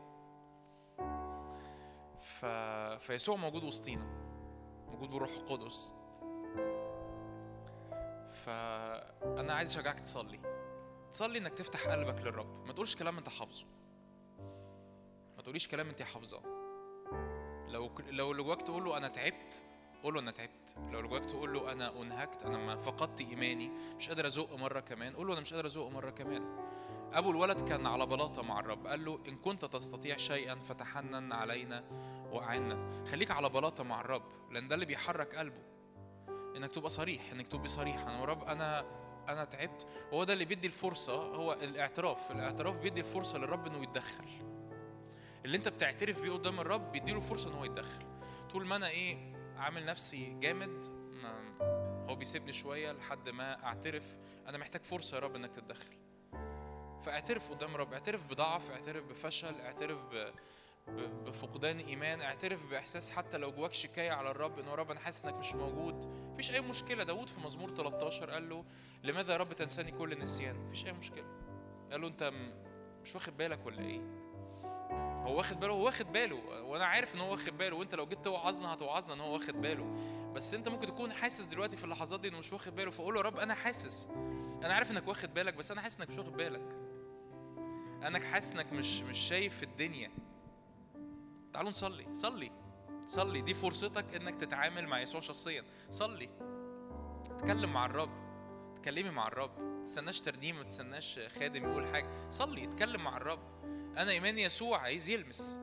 ف... فيسوع موجود وسطينا. موجود بالروح القدس. فأنا عايز أشجعك تصلي. تصلي إنك تفتح قلبك للرب. ما تقولش كلام أنت حافظه. ما تقوليش كلام أنت حافظاه. لو لو اللي جواك تقول له أنا تعبت قول له أنا تعبت. لو اللي جواك تقول له أنا أنهكت أنا ما فقدت إيماني مش قادر أزق مرة كمان قول له أنا مش قادر أزق مرة كمان. أبو الولد كان على بلاطة مع الرب قال له إن كنت تستطيع شيئا فتحنن علينا وأعنا. خليك على بلاطة مع الرب لأن ده اللي بيحرك قلبه. إنك تبقى صريح إنك تبقى صريح. يا رب أنا أنا تعبت. هو ده اللي بيدي الفرصة هو الاعتراف. الاعتراف بيدي الفرصة للرب إنه يتدخل. اللي أنت بتعترف بيه قدام الرب بيديله فرصة إن هو يتدخل. طول ما أنا إيه عامل نفسي جامد هو بيسيبني شوية لحد ما أعترف. أنا محتاج فرصة يا رب إنك تتدخل. فاعترف قدام الرب اعترف بضعف اعترف بفشل اعترف ب... بفقدان إيمان اعترف بإحساس حتى لو جواك شكاية على الرب انه يا رب أنا حاسس إنك مش موجود. مفيش أي مشكلة. داود في مزمور 13 قال له لماذا يا رب تنساني كل النسيان؟ مفيش أي مشكلة. قال له أنت مش واخد بالك ولا إيه؟ هو واخد باله هو واخد باله. وأنا عارف إن هو واخد باله. وأنت لو جيت توعظنا هتوعظنا إن هو واخد باله. بس أنت ممكن تكون حاسس دلوقتي في اللحظات دي إنه مش واخد باله. فقول له يا رب أنا حاسس. أنا عارف إنك واخد بالك بس أنا حاسس إنك مش واخد بالك. انك حاسس إنك مش مش شايف الدنيا. تعالوا نصلي صلي صلي. دي فرصتك إنك تتعامل مع يسوع شخصيا. صلي. اتكلم مع الرب. اتكلمي مع الرب. ما تستناش ترنيم ما تستناش خادم يقول حاجة. صلي اتكلم مع الرب. أنا ايماني يسوع عايز يلمس.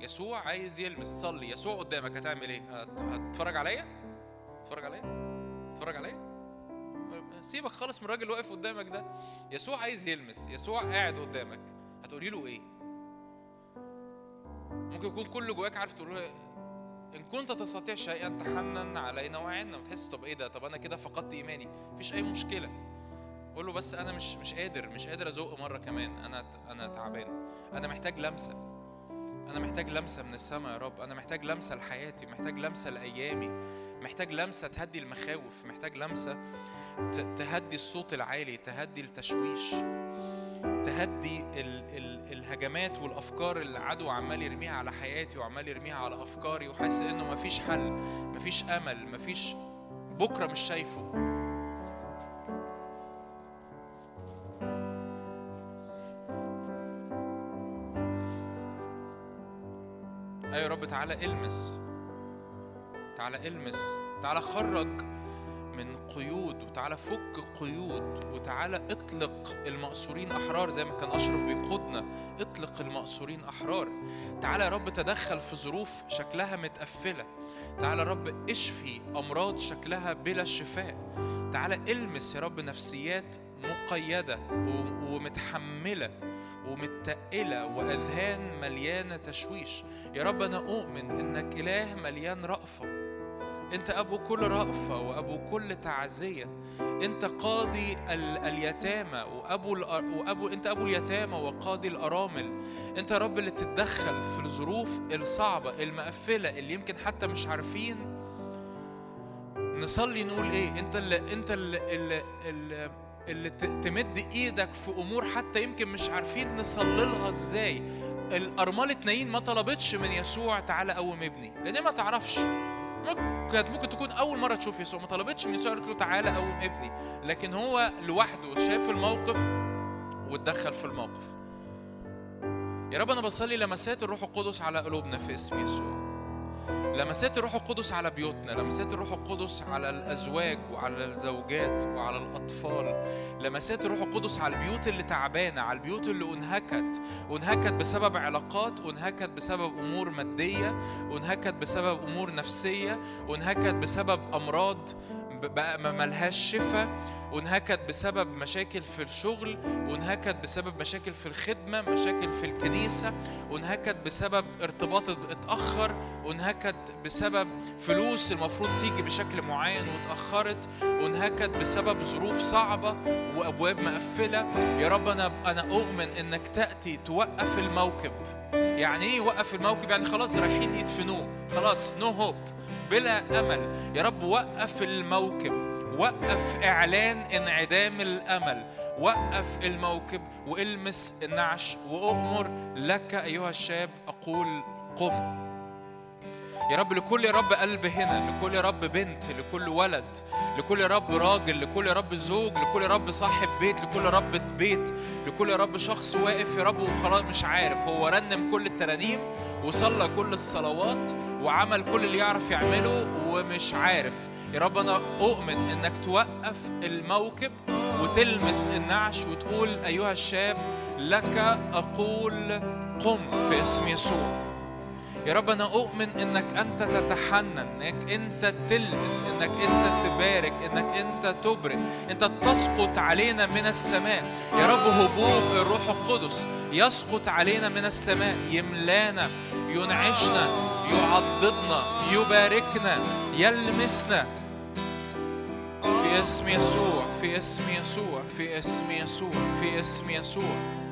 يسوع عايز يلمس. صلي. يسوع قدامك هتعمل إيه؟ هت- هتتفرج عليا؟ تتفرج عليا؟ تتفرج عليا؟ سيبك خالص من الراجل اللي واقف قدامك ده. يسوع عايز يلمس يسوع قاعد قدامك. هتقولي له إيه؟ ممكن يكون كل جواك عارف تقول له إن كنت تستطيع شيئا تحنن علينا وعنا. وتحس طب إيه ده؟ طب أنا كده فقدت إيماني. مفيش أي مشكلة. قول له بس أنا مش مش قادر مش قادر أزق مرة كمان. أنا أنا تعبان. أنا محتاج لمسة. أنا محتاج لمسة من السماء يا رب. أنا محتاج لمسة لحياتي. محتاج لمسة لأيامي. محتاج لمسة تهدي المخاوف. محتاج لمسة تهدي الصوت العالي تهدي التشويش تهدي ال ال الهجمات والأفكار اللي العدو عمال يرميها على حياتي وعمال يرميها على أفكاري وحاسس إنه مفيش حل مفيش أمل مفيش بكرة مش شايفه. أيوه يا رب تعالى إلمس تعالى إلمس تعالى خرج من قيود وتعالى فك قيود وتعالى اطلق المأسورين أحرار زي ما كان أشرف بيقودنا. اطلق المأسورين أحرار. تعالى يا رب تدخل في ظروف شكلها متقفلة. تعالى يا رب اشفي أمراض شكلها بلا شفاء. تعالى المس يا رب نفسيات مقيدة ومتحملة ومتقلة وأذهان مليانة تشويش. يا رب أنا أؤمن إنك إله مليان رأفة. انت ابو كل رأفة وابو كل تعزية. انت قاضي ال- اليتامى وابو الأ- وابو انت ابو اليتامى وقاضي الأرامل. انت رب اللي تتدخل في الظروف الصعبة المقفلة اللي يمكن حتى مش عارفين. نصلي نقول إيه؟ انت اللي انت اللي اللي, اللي, اللي تمد إيدك في امور حتى يمكن مش عارفين نصلي لها إزاي. الأرملة نايين ما طلبتش من يسوع تعالى قوم ابني لأن ما تعرفش. كانت ممكن تكون أول مرة تشوف يسوع. ما طلبتش من يسوع قالت له تعالى قوم ابني. لكن هو لوحده شاف الموقف واتدخل في الموقف. يا رب أنا بصلي لمسات الروح القدس على قلوبنا في اسم يسوع. لمسات الروح القدس على بيوتنا لمسات الروح القدس على الأزواج وعلى الزوجات وعلى الأطفال لمسات الروح القدس على البيوت اللي تعبانة على البيوت اللي أنهكت أنهكت بسبب علاقات أنهكت بسبب أمور مادية أنهكت بسبب أمور نفسية أنهكت بسبب أمراض ب- بقى ما ملهاش شفاء وانهكت بسبب مشاكل في الشغل وانهكت بسبب مشاكل في الخدمة مشاكل في الكنيسة وانهكت بسبب ارتباط اتأخر وانهكت بسبب فلوس المفروض تيجي بشكل معين واتأخرت وانهكت بسبب ظروف صعبة وأبواب مقفلة. يا رب أنا أنا أؤمن إنك تأتي توقف الموكب. يعني إيه يوقف الموكب؟ يعني خلاص رايحين يدفنوه. خلاص نو هوب بلا أمل. يا رب وقف الموكب وقف إعلان انعدام الأمل. وقف الموكب والمس النعش وأؤمر لك أيها الشاب أقول قم. يا رب لكل يا رب قلب هنا لكل يا رب بنت لكل ولد لكل يا رب راجل لكل يا رب زوج لكل يا رب صاحب بيت لكل رب بيت لكل يا رب شخص واقف يا رب وخلاص مش عارف. هو رنم كل الترانيم وصلى كل الصلوات وعمل كل اللي يعرف يعمله ومش عارف. يا رب أنا أؤمن إنك توقف الموكب وتلمس النعش وتقول أيها الشاب لك أقول قم في اسم يسوع. يا رب أنا أؤمن إنك أنت تتحنن إنك أنت تلمس إنك أنت تبارك إنك أنت تبرك. أنت تسقط علينا من السماء. يا رب هبوب الروح القدس يسقط علينا من السماء. يملانا ينعشنا يعضدنا يباركنا يلمسنا. في اسم يسوع في اسم يسوع في اسم يسوع في اسم يسوع.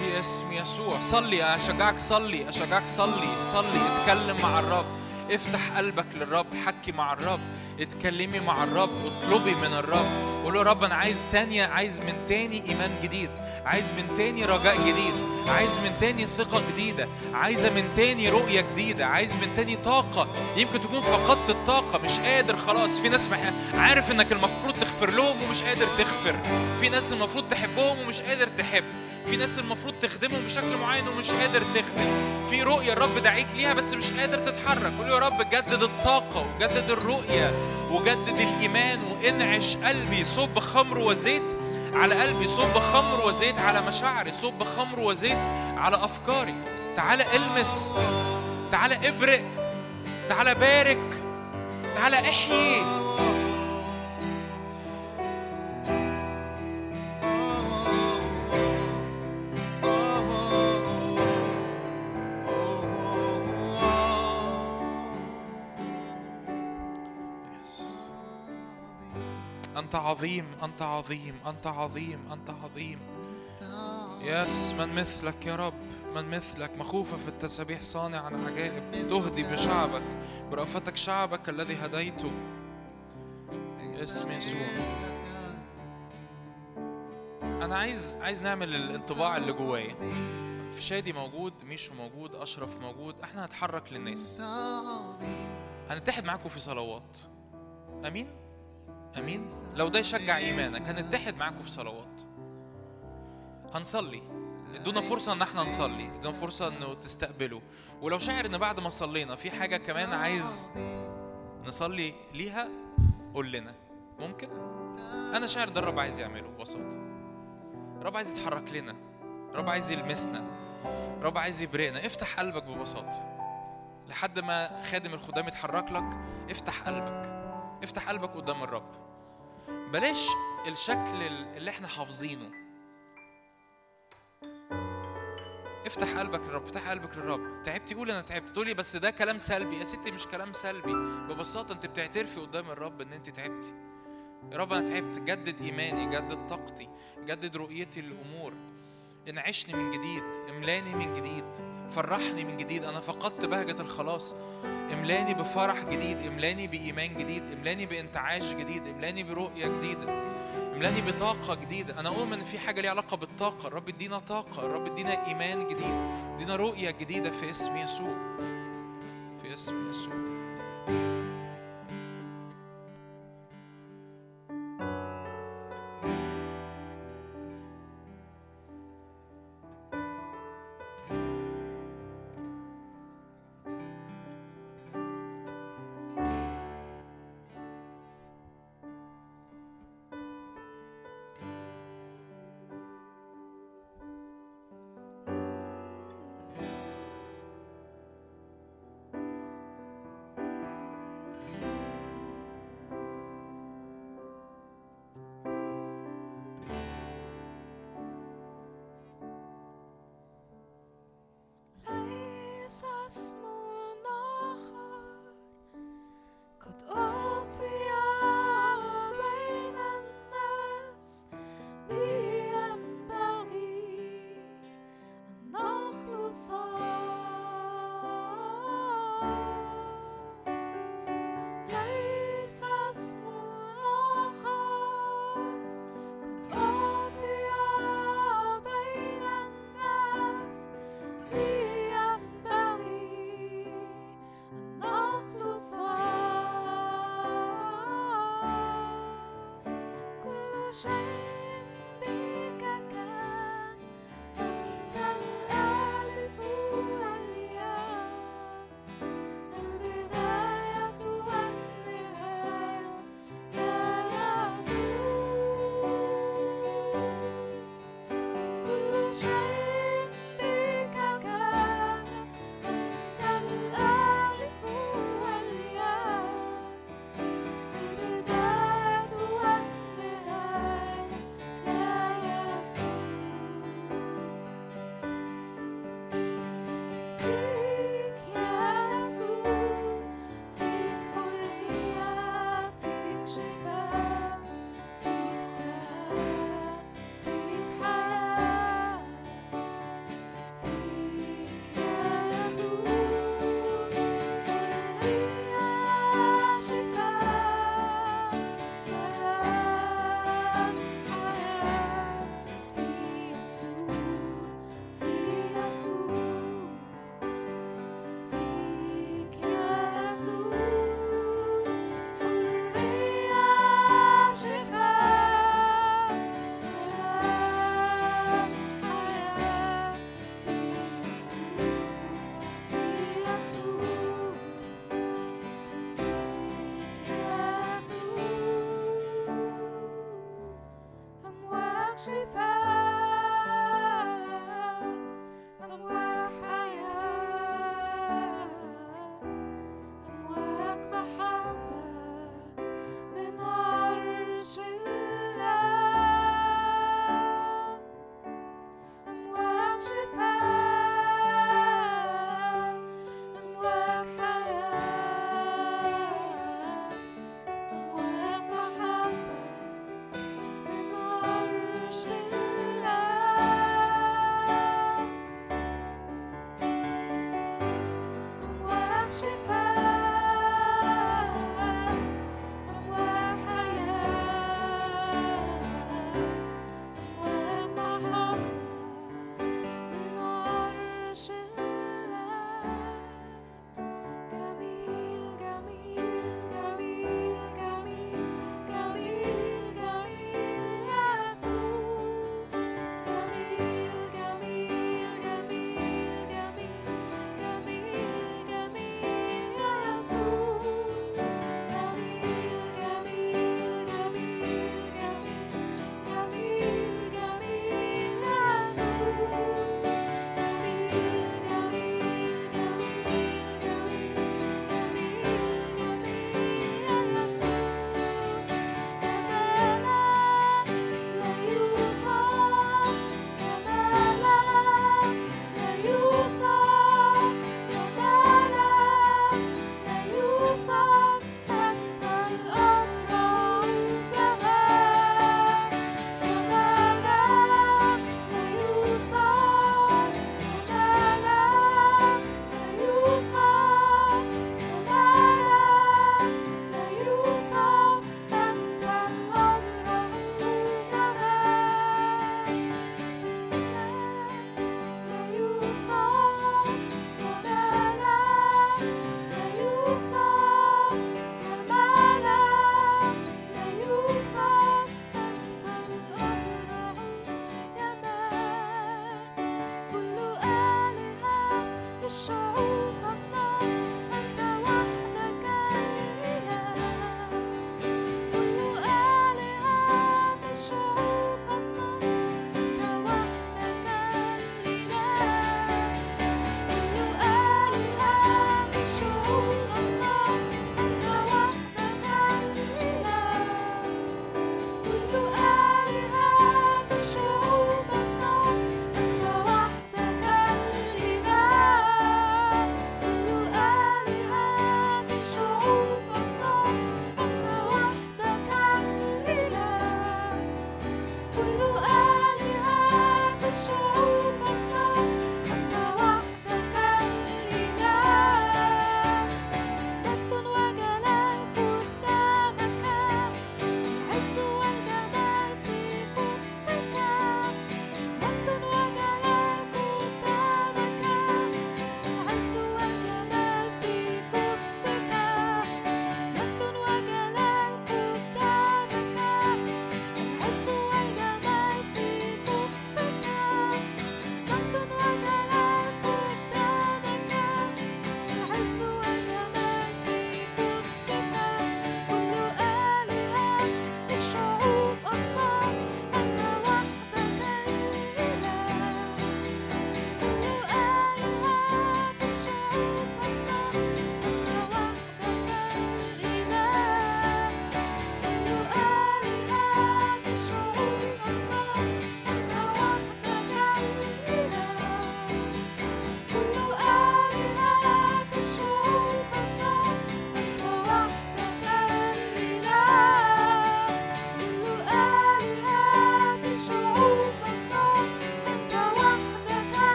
في اسم يسوع. صلي أشجعك صلي أشجعك صلي صلي. اتكلم مع الرب. افتح قلبك للرب حكي مع الرب. اتكلمي مع الرب اطلبي من الرب. قول له رب أنا عايز تانية عايز من تاني إيمان جديد. عايز من تاني رجاء جديد. عايز من تاني ثقة جديدة. عايزة من تاني رؤية جديدة. عايز من تاني طاقة. يمكن تكون فقدت الطاقة مش قادر خلاص. في ناس. عارف إنك المفروض تغفر لهم ومش قادر تغفر. في ناس المفروض تحبهم ومش قادر تحب. في ناس المفروض تخدمهم بشكل معين ومش قادر تخدم. في رؤية الرب دعيك ليها بس مش قادر تتحرك. قول يا رب جدد الطاقة وجدد الرؤية وجدد الإيمان وانعش قلبي. صب خمر وزيت على قلبي. صب خمر وزيت على مشاعري. صب خمر وزيت على أفكاري. تعالى المس. تعالى ابرق تعالى بارك. تعالى احيي. عظيم أنت عظيم أنت عظيم أنت عظيم. يس من مثلك يا رب من مثلك. مخوفة في التسابيح صانع عن عجائب تهدي بشعبك برأفتك شعبك الذي هديته. اسم يسوع. أنا عايز عايز نعمل الانطباع اللي جوايا. في شادي موجود ميشو موجود أشرف موجود. إحنا هنتحرك للناس. هنتحد معاكم في صلوات. آمين؟ آمين. لو ده يشجع إيمانك هنتحد معاكم في صلوات. هنصلي. ادونا فرصة إن إحنا نصلي. ادونا فرصة إنه تستقبلوا. ولو شاعر إن بعد ما صلينا في حاجة كمان عايز نصلي ليها قول لنا. ممكن؟ أنا شاعر ده الرب عايز يعمله ببساطة. الرب عايز يتحرك لنا. الرب عايز يلمسنا. الرب عايز يبرئنا. افتح قلبك ببساطة. لحد ما خادم الخدام يتحرك لك افتح قلبك. افتح قلبك قدام الرب. بلاش الشكل اللي إحنا حافظينه. افتح قلبك للرب افتح قلبك للرب. تعبتي قول أنا تعبت. تقولي بس ده كلام سلبي. يا ستي مش كلام سلبي. ببساطة انت بتعترفي قدام الرب ان انت تعبتي يا رب أنا تعبت. جدد إيماني جدد طاقتي جدد رؤيتي للأمور. انعشني من جديد املاني من جديد. فرحني من جديد. أنا فقدت بهجة الخلاص. املاني بفرح جديد املاني بإيمان جديد املاني بانتعاش جديد املاني برؤية جديدة املاني بطاقة جديدة. أنا أؤمن إن في حاجة ليها علاقة بالطاقة. الرب ادينا طاقة الرب ادينا إيمان جديد ادينا رؤية جديدة في اسم يسوع. في اسم يسوع.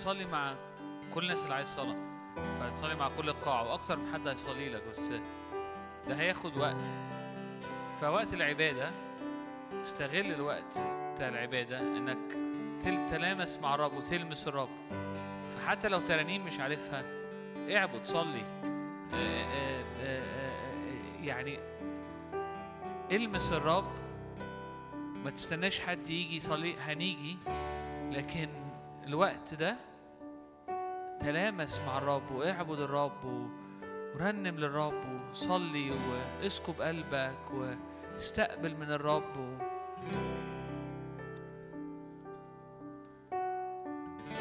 نصلي مع كل الناس اللي عايز صلاة. فنصلي مع كل القاعة وأكتر من حد هيصلي لك بس ده هياخد وقت. فوقت العبادة استغل الوقت بتاع العبادة إنك تل- تلامس مع الرب وتلمس الرب. فحتى لو ترانيم مش عارفها اعبد صلي. يعني المس الرب. ما تستناش حد يجي يصلي هنيجي. لكن الوقت ده تلامس مع الرب واعبد الرب ورنم للرب وصلي واسكب قلبك واستقبل من الرب. و...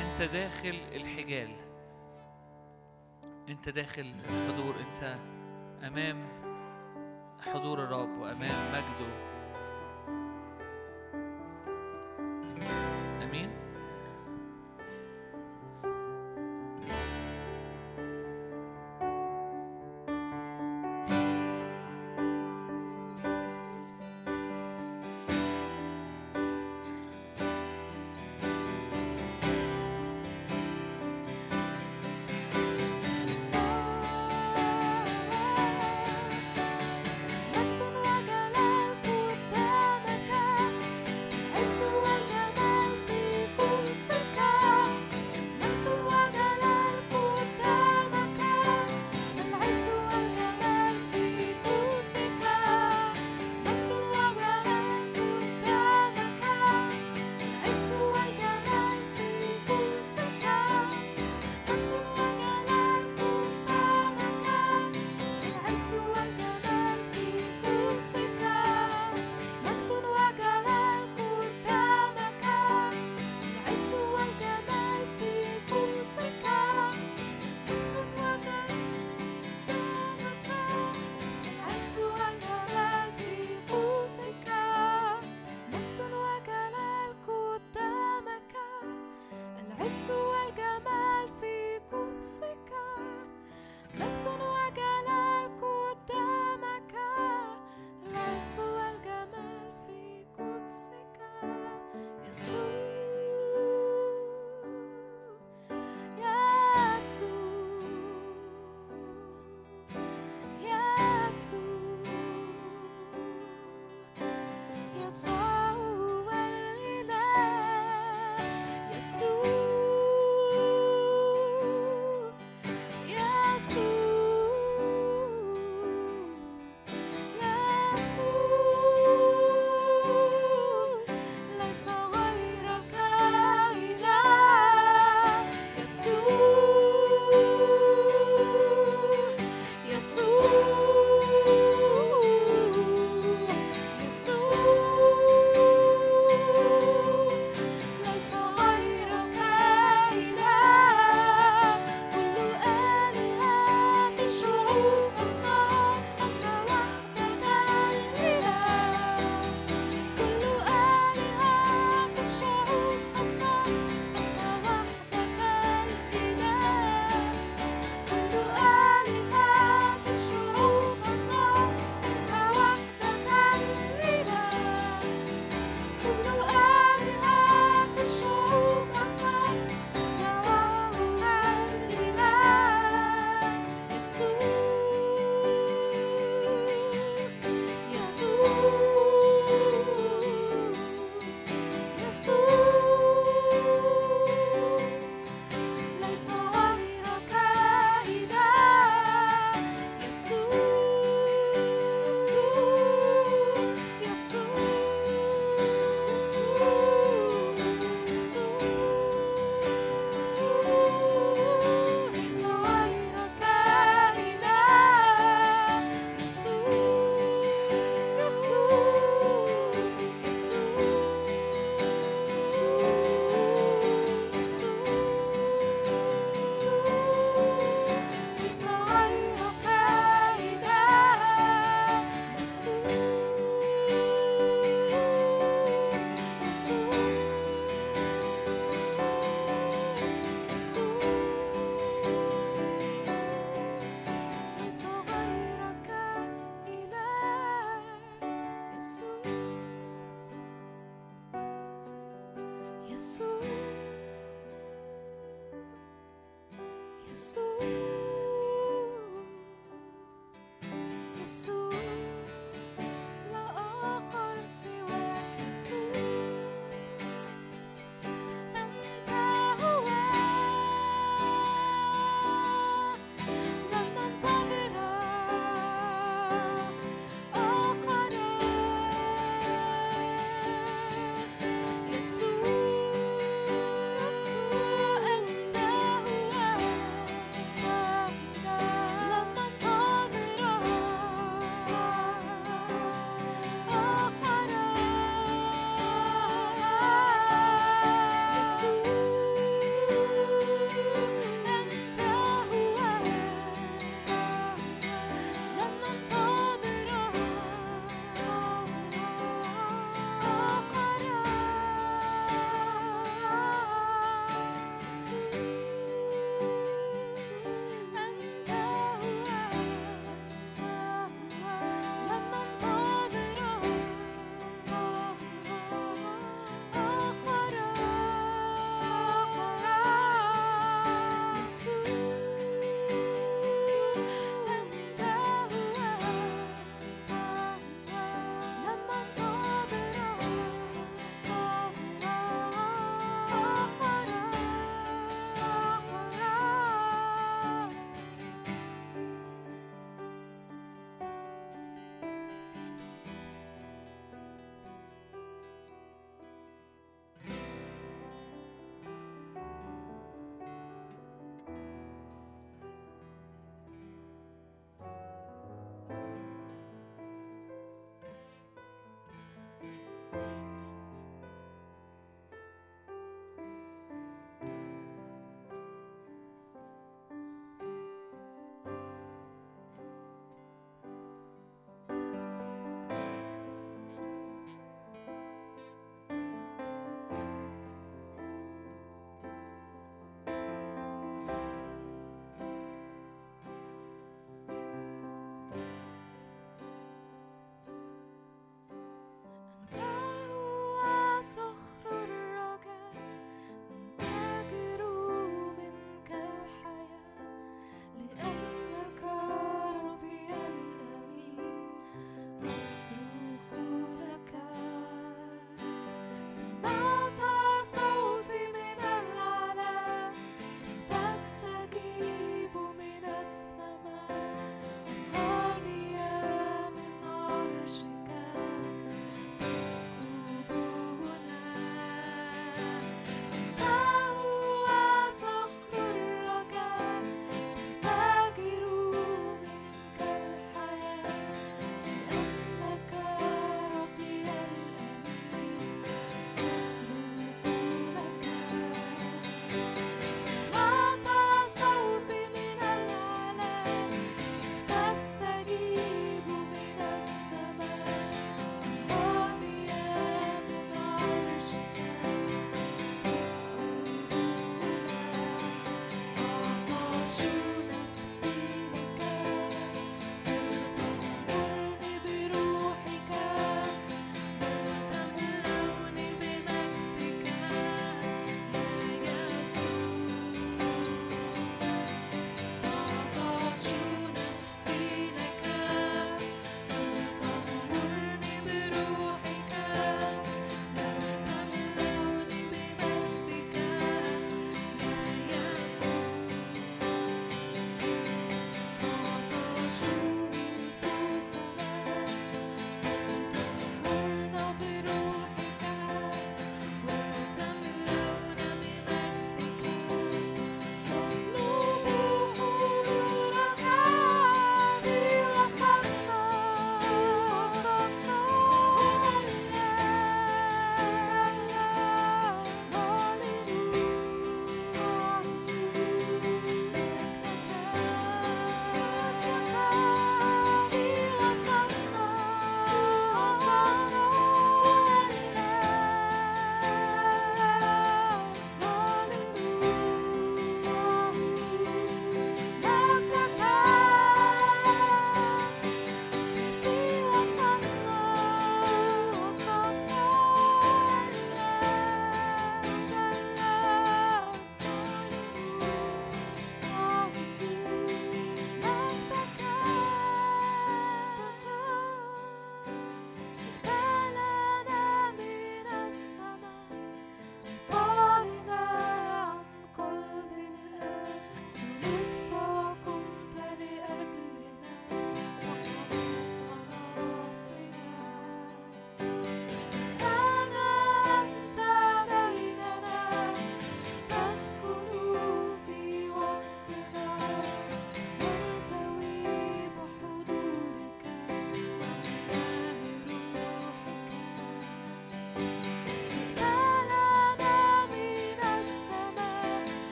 انت داخل الحجال. انت داخل الحضور انت امام حضور الرب وامام مجده. آمين. مجد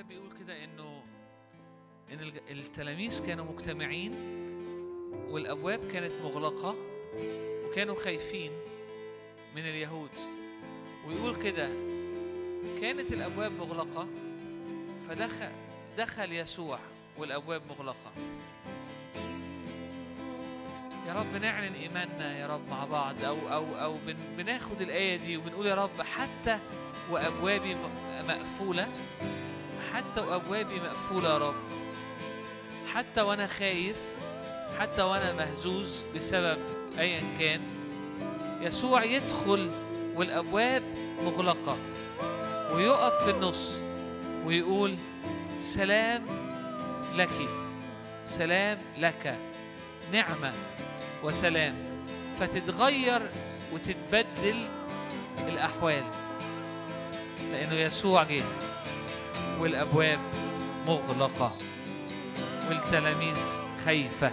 الكتاب بيقول كده إنه إن التلاميذ كانوا مجتمعين والأبواب كانت مغلقة وكانوا خايفين من اليهود. ويقول كده كانت الأبواب مغلقة فدخل دخل يسوع والأبواب مغلقة. يا رب نعلن إيماننا يا رب مع بعض أو أو أو بن بناخد الآية دي وبنقول يا رب حتى وأبوابي مقفولة. حتى وابوابي مقفولة يا رب. حتى وأنا خايف حتى وأنا مهزوز بسبب ايا كان يسوع يدخل والأبواب مغلقة ويقف في النص ويقول سلام لك سلام لك نعمة وسلام. فتتغير وتتبدل الأحوال لأنه يسوع جه. والأبواب مغلقة والتلاميذ خايفة.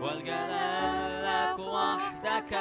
والجلال لك وحدك.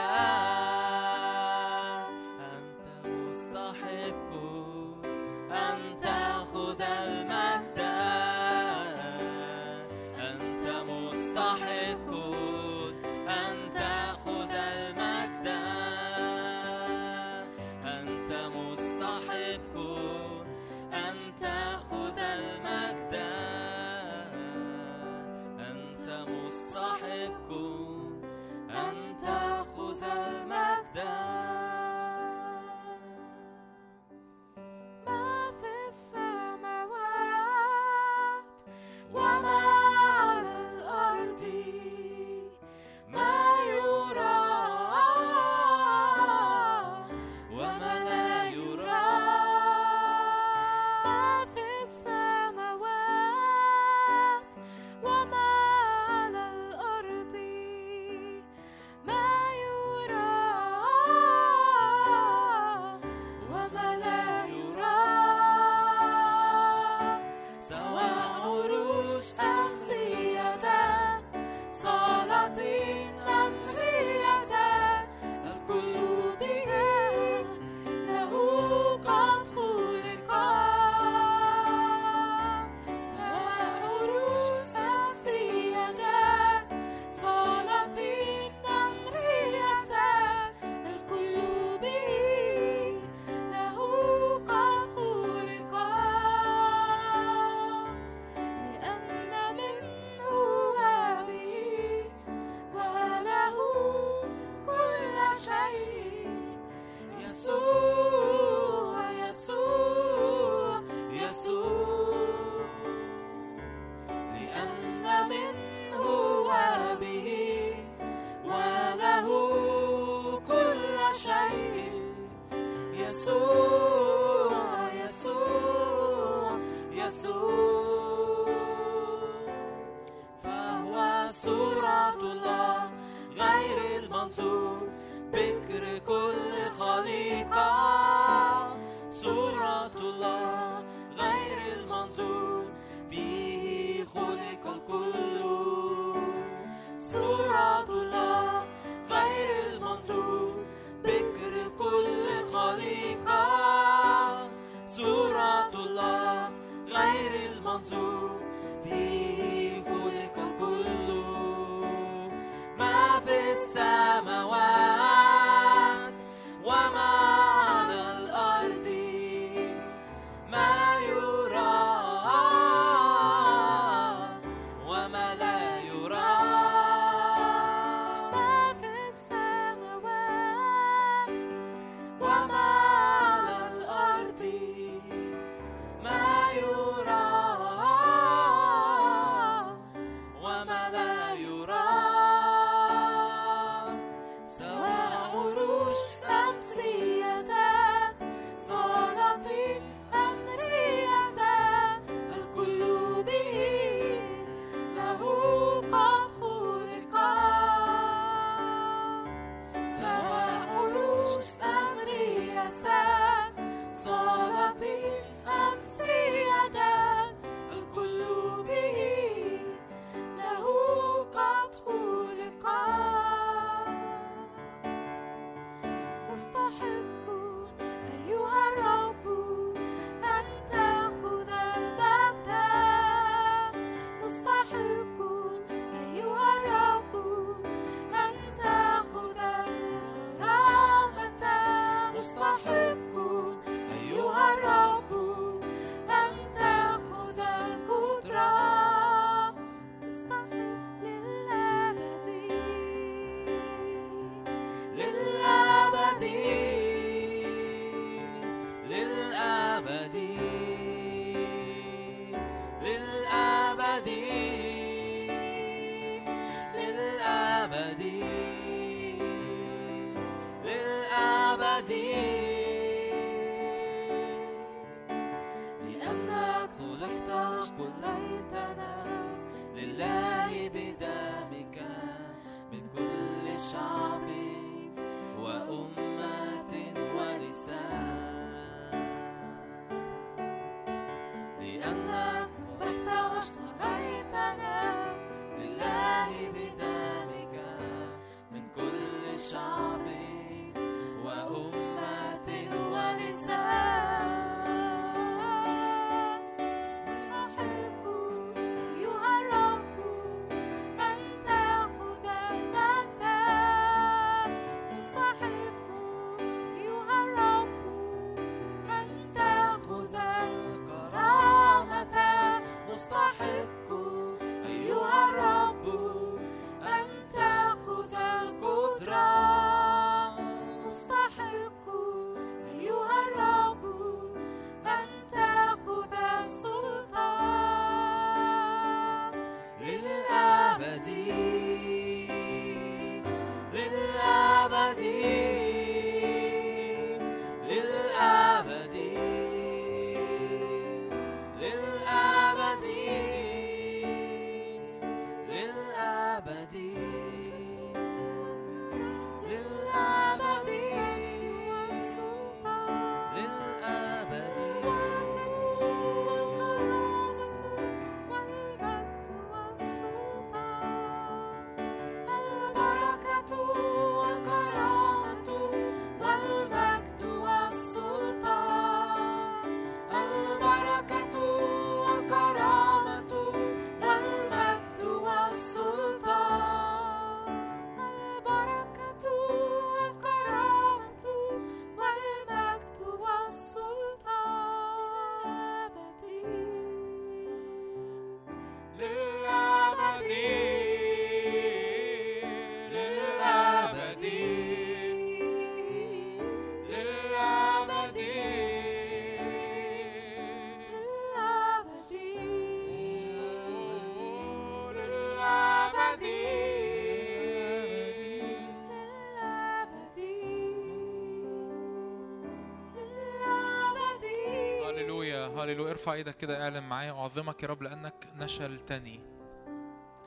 هللويا ارفع إيدك كده اعلن معايا أعظمك يا رب لأنك نشلتني.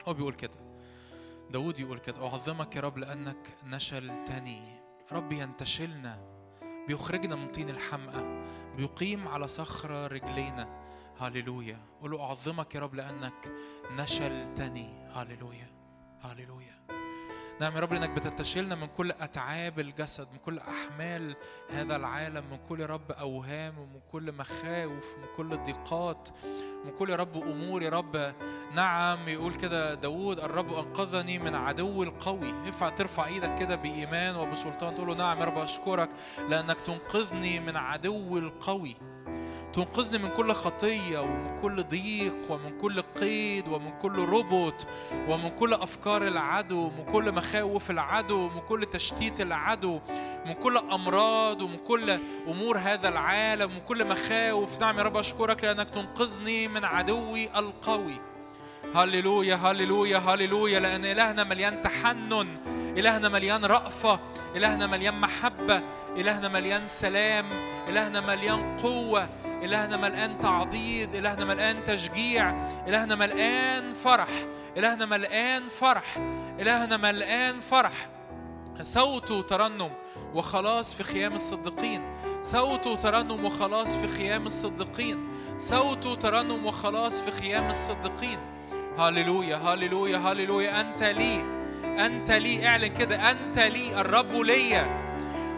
هو بيقول كده. داود يقول كده أعظمك يا رب لأنك نشلتني. رب ينتشلنا بيخرجنا من طين الحمقى بيقيم على صخرة رجلينا. هللويا. قول له أعظمك يا رب لأنك نشلتني. هللويا. هللويا. نعم يا رب لأنك بتنتشلنا من كل أتعاب الجسد من كل أحمال هذا العالم من كل رب أوهام ومن كل مخاوف من كل ضيقات من كل يا رب أمور يا رب. نعم يقول كده داود الرب أنقذني من عدو القوي. ينفع ترفع إيدك كده بإيمان وبسلطان تقول له نعم يا رب أشكرك لأنك تنقذني من عدو القوي. تنقذني من كل خطية ومن كل ضيق ومن كل قيد ومن كل ربط ومن كل أفكار العدو من كل مخاوف العدو من كل تشتيت العدو من كل أمراض ومن كل أمور هذا العالم ومن كل مخاوف. نعم يا رب أشكرك لأنك تنقذني من عدوي القوي. هللويا هللويا هللويا. لأن إلهنا مليان تحنن إلهنا مليان رأفة إلهنا مليان محبة إلهنا مليان سلام إلهنا مليان قوة. إلهنا ملقان تعضيد إلهنا ملقان تشجيع إلهنا ملقان فرح إلهنا ملقان فرح إلهنا ملقان فرح. صوت ترنم وخلاص في خيام الصديقين. صوت ترنم وخلاص في خيام الصديقين. صوت ترنم وخلاص في خيام الصديقين. هللويا هللويا هللويا أنت لي أنت لي. اعلن كده أنت لي الرب ليا.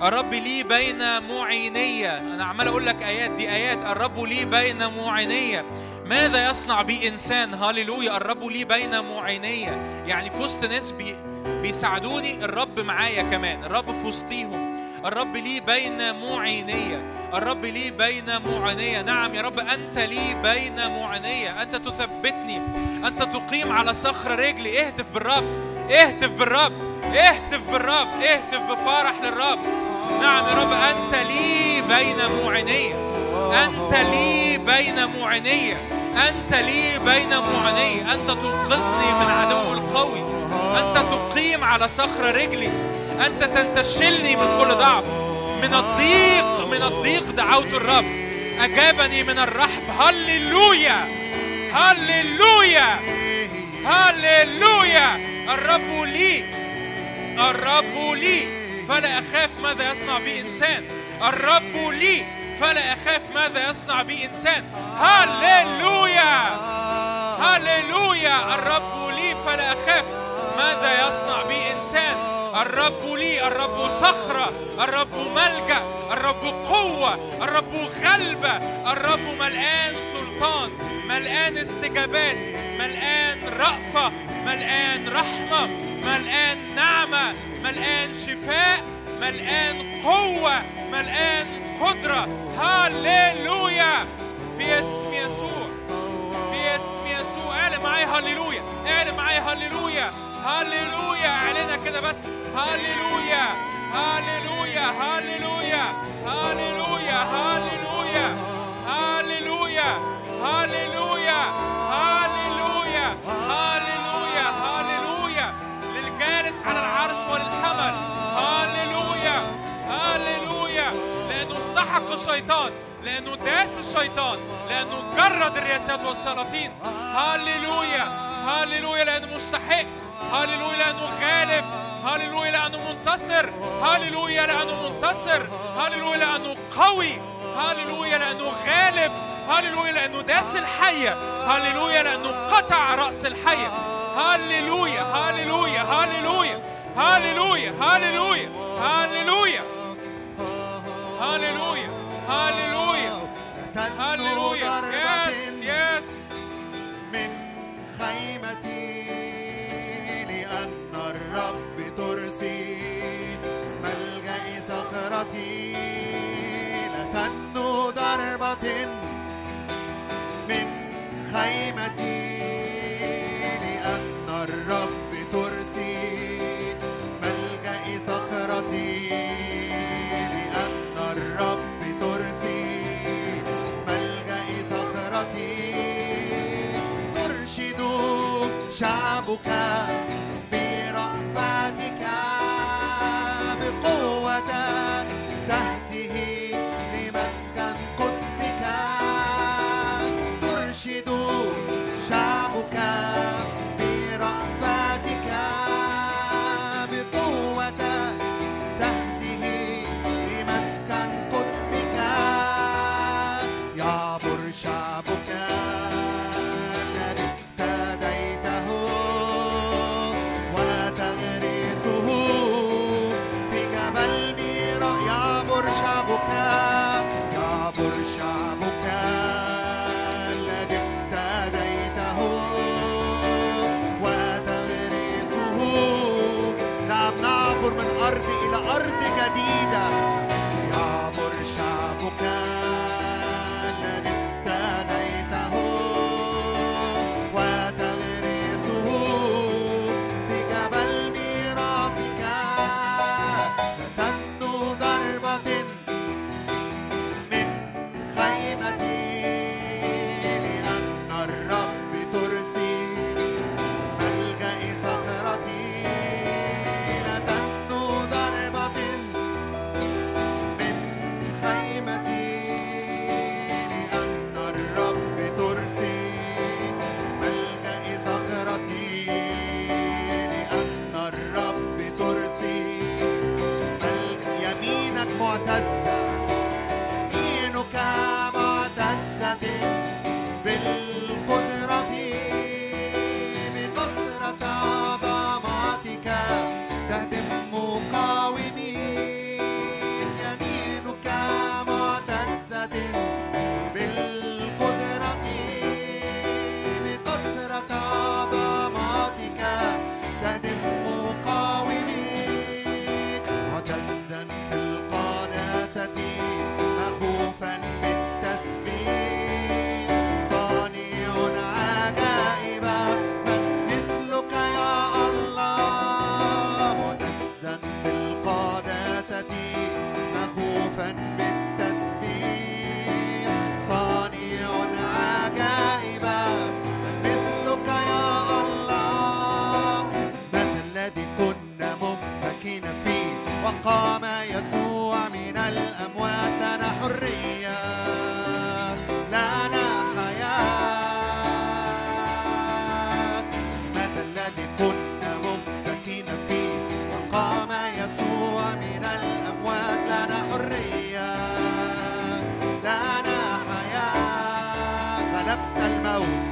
الرب لي بين معينية أنا عمال أقول لك آيات دي آيات. الرب لي بين معينية ماذا يصنع بي إنسان؟ هللويا. الرب لي بين معينية يعني في وسط ناس بي بيساعدوني الرب معايا كمان. الرب في وسطيهم. الرب لي بين معينية الرب لي بين معينية نعم يا رب أنت لي بين معينية أنت تثبتني. أنت تقيم على صخر رجلي. اهتف بالرب. اهتف بالرب. اهتف بالرب اهتف بفرح للرب. نعم يا رب أنت لي بين معينية أنت لي بين معينية أنت لي بين معينية أنت تنقذني من عدو القوي. أنت تقيم على صخر رجلي. أنت تنتشلني من كل ضعف. من الضيق من الضيق دعوت الرب. أجابني من الرحب. هللويا! هللويا! هللويا! الرب لي. الرب لي فلا أخاف ماذا يصنع بي إنسان. الرب لي فلا أخاف ماذا يصنع بي إنسان. هللويا! هللويا! الرب لي فلا أخاف ماذا يصنع بي إنسان. الرب لي الرب صخرة الرب ملجأ الرب قوة الرب غلبة الرب ملآن سلطان ملآن استجابات ملآن رأفة ملآن رحمة. ملقان شفاء ملقان قوة ملقان قدرة. هللويا في اسم يسوع. في اسم يسوع. اعلن معايا هللويا اعلن معايا هللويا هللويا اعلنها كده بس. هللويا هللويا هللويا هللويا هللويا هللويا هللويا سحق الشيطان لأنه داس الشيطان لأنه جرد الرياسات والسلاطين هللويا هللويا لأنه مستحق. هللويا لأنه غالب. هللويا لأنه منتصر. هللويا لأنه منتصر. هللويا لأنه قوي. هللويا لأنه غالب. هللويا لأنه داس الحيه هللويا لأنه قطع رأس الحيه هللويا هللويا هللويا هللويا هللويا هللويا هللويا هللويا هللويا يس يس من خيمتي لأن الرب ترسي ملجأ صخرتي لا تنو ضربة من خيمتي Jabucá لنا حرية. لنا حياة اسمك الذي كنا ممسكين فيه. وقام يسوع من الأموات. لنا حرية. لنا حياة غلبت الموت.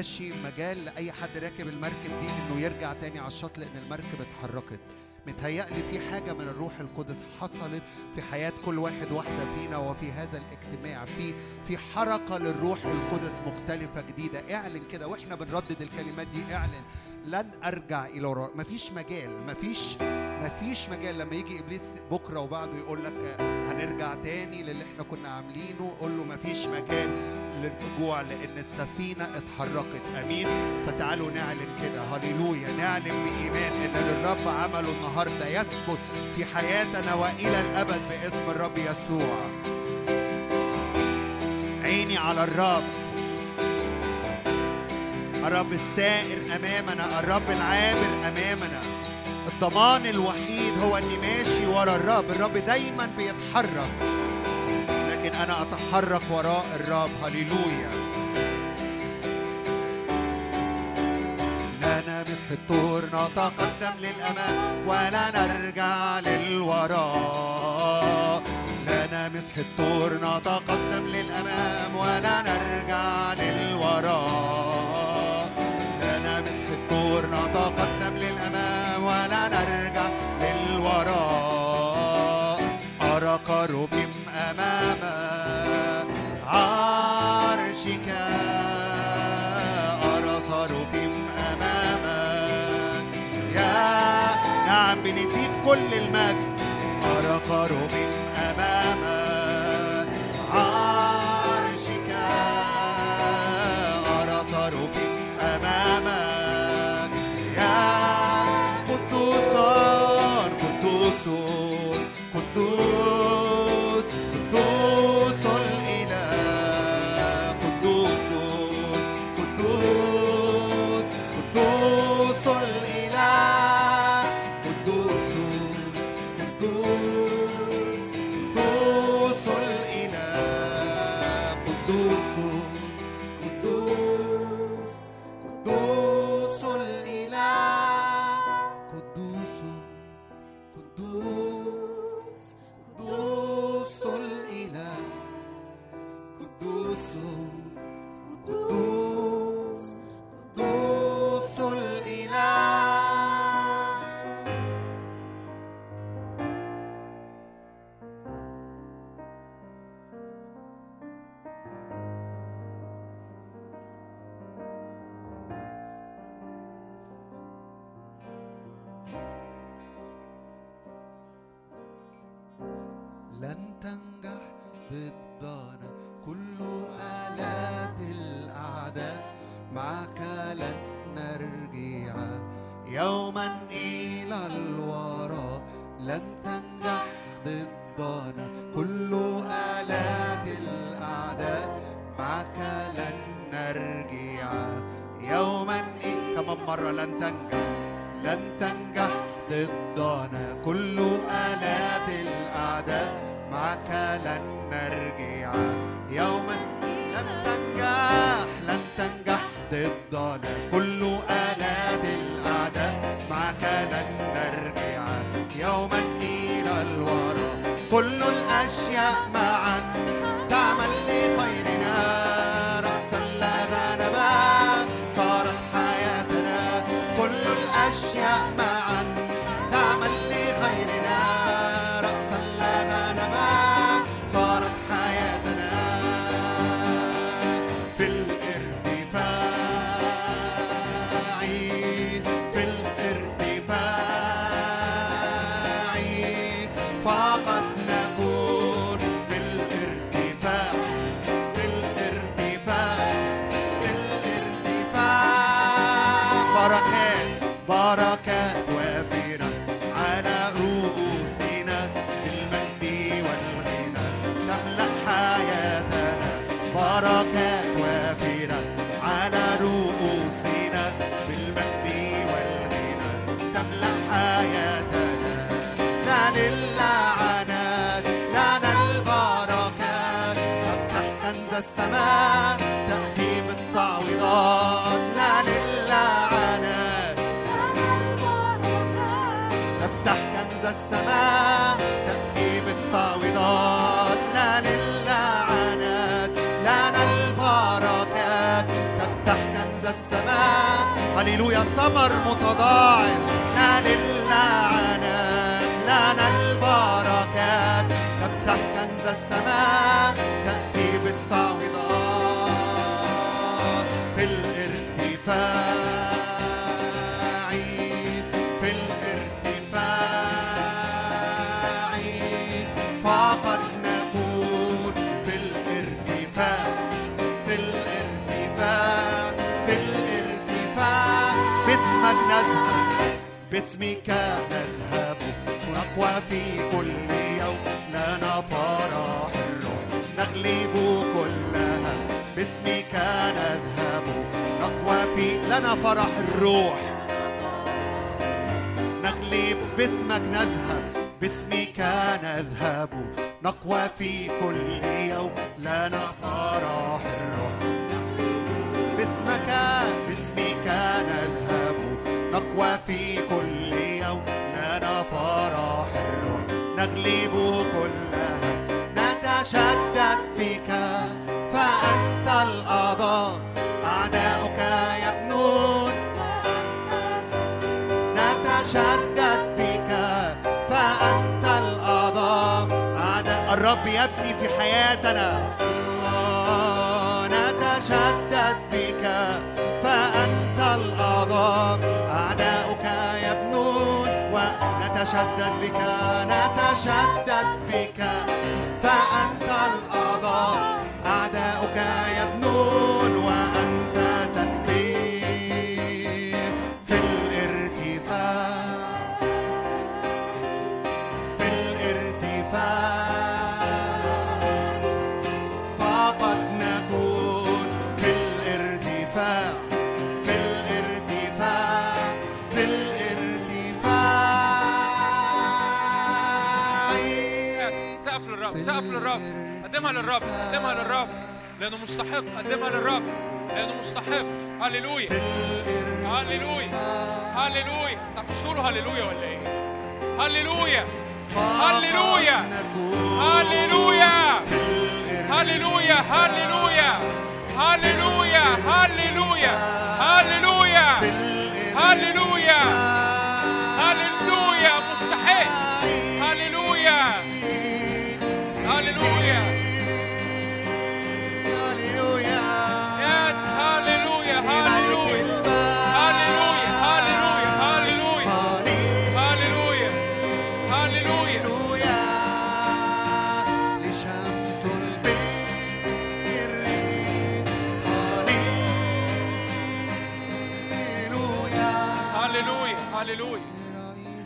ما بقاش مجال لأي حد راكب المركب دي إنه يرجع تاني على الشط لأن المركب اتحركت. متهيألي في حاجة من الروح القدس حصلت في حياة كل واحد واحدة فينا وفي هذا الاجتماع. في في حركة للروح القدس مختلفة. جديدة. اعلن كده وإحنا بنردد الكلمات دي. اعلن. لن أرجع إلى وراء مفيش مجال مفيش مفيش مجال. لما يجي إبليس بكرة وبعده يقول لك هنرجع تاني للي إحنا كنا عاملينه قول له مفيش مجال للرجوع لأن السفينة اتحركت. أمين. فتعالوا نعلن كده. هللويا. نعلن بإيمان إن للرب عمله النهارده يثبت في حياتنا وإلى الأبد باسم الرب يسوع. عيني على الرب. الرب السائر أمامنا الرب العابر أمامنا. الضمان الوحيد هو إني ماشي ورا الرب. الرب دايما بيتحرك. لكن أنا أتحرك وراء الرب. هللويا. لا نمسح الطور نتقدم للأمام ولا نرجع للوراء لا نمسح الطور نتقدم للأمام ولا نرجع للوراء كروبيم أمام عرشك. أرى صاروفيم أمامك يا نعم بنديك كل المجد. أرى كروبيم للرب سقف للرب قدمها للرب قدمها للرب لأنه مستحق قدمها للرب لأنه مستحق هللويا هللويا هللويا تعرفوش تقولوا هللويا ولا إيه؟ هللويا هللويا هللويا هللويا هللويا هللويا هللويا هللويا هللويا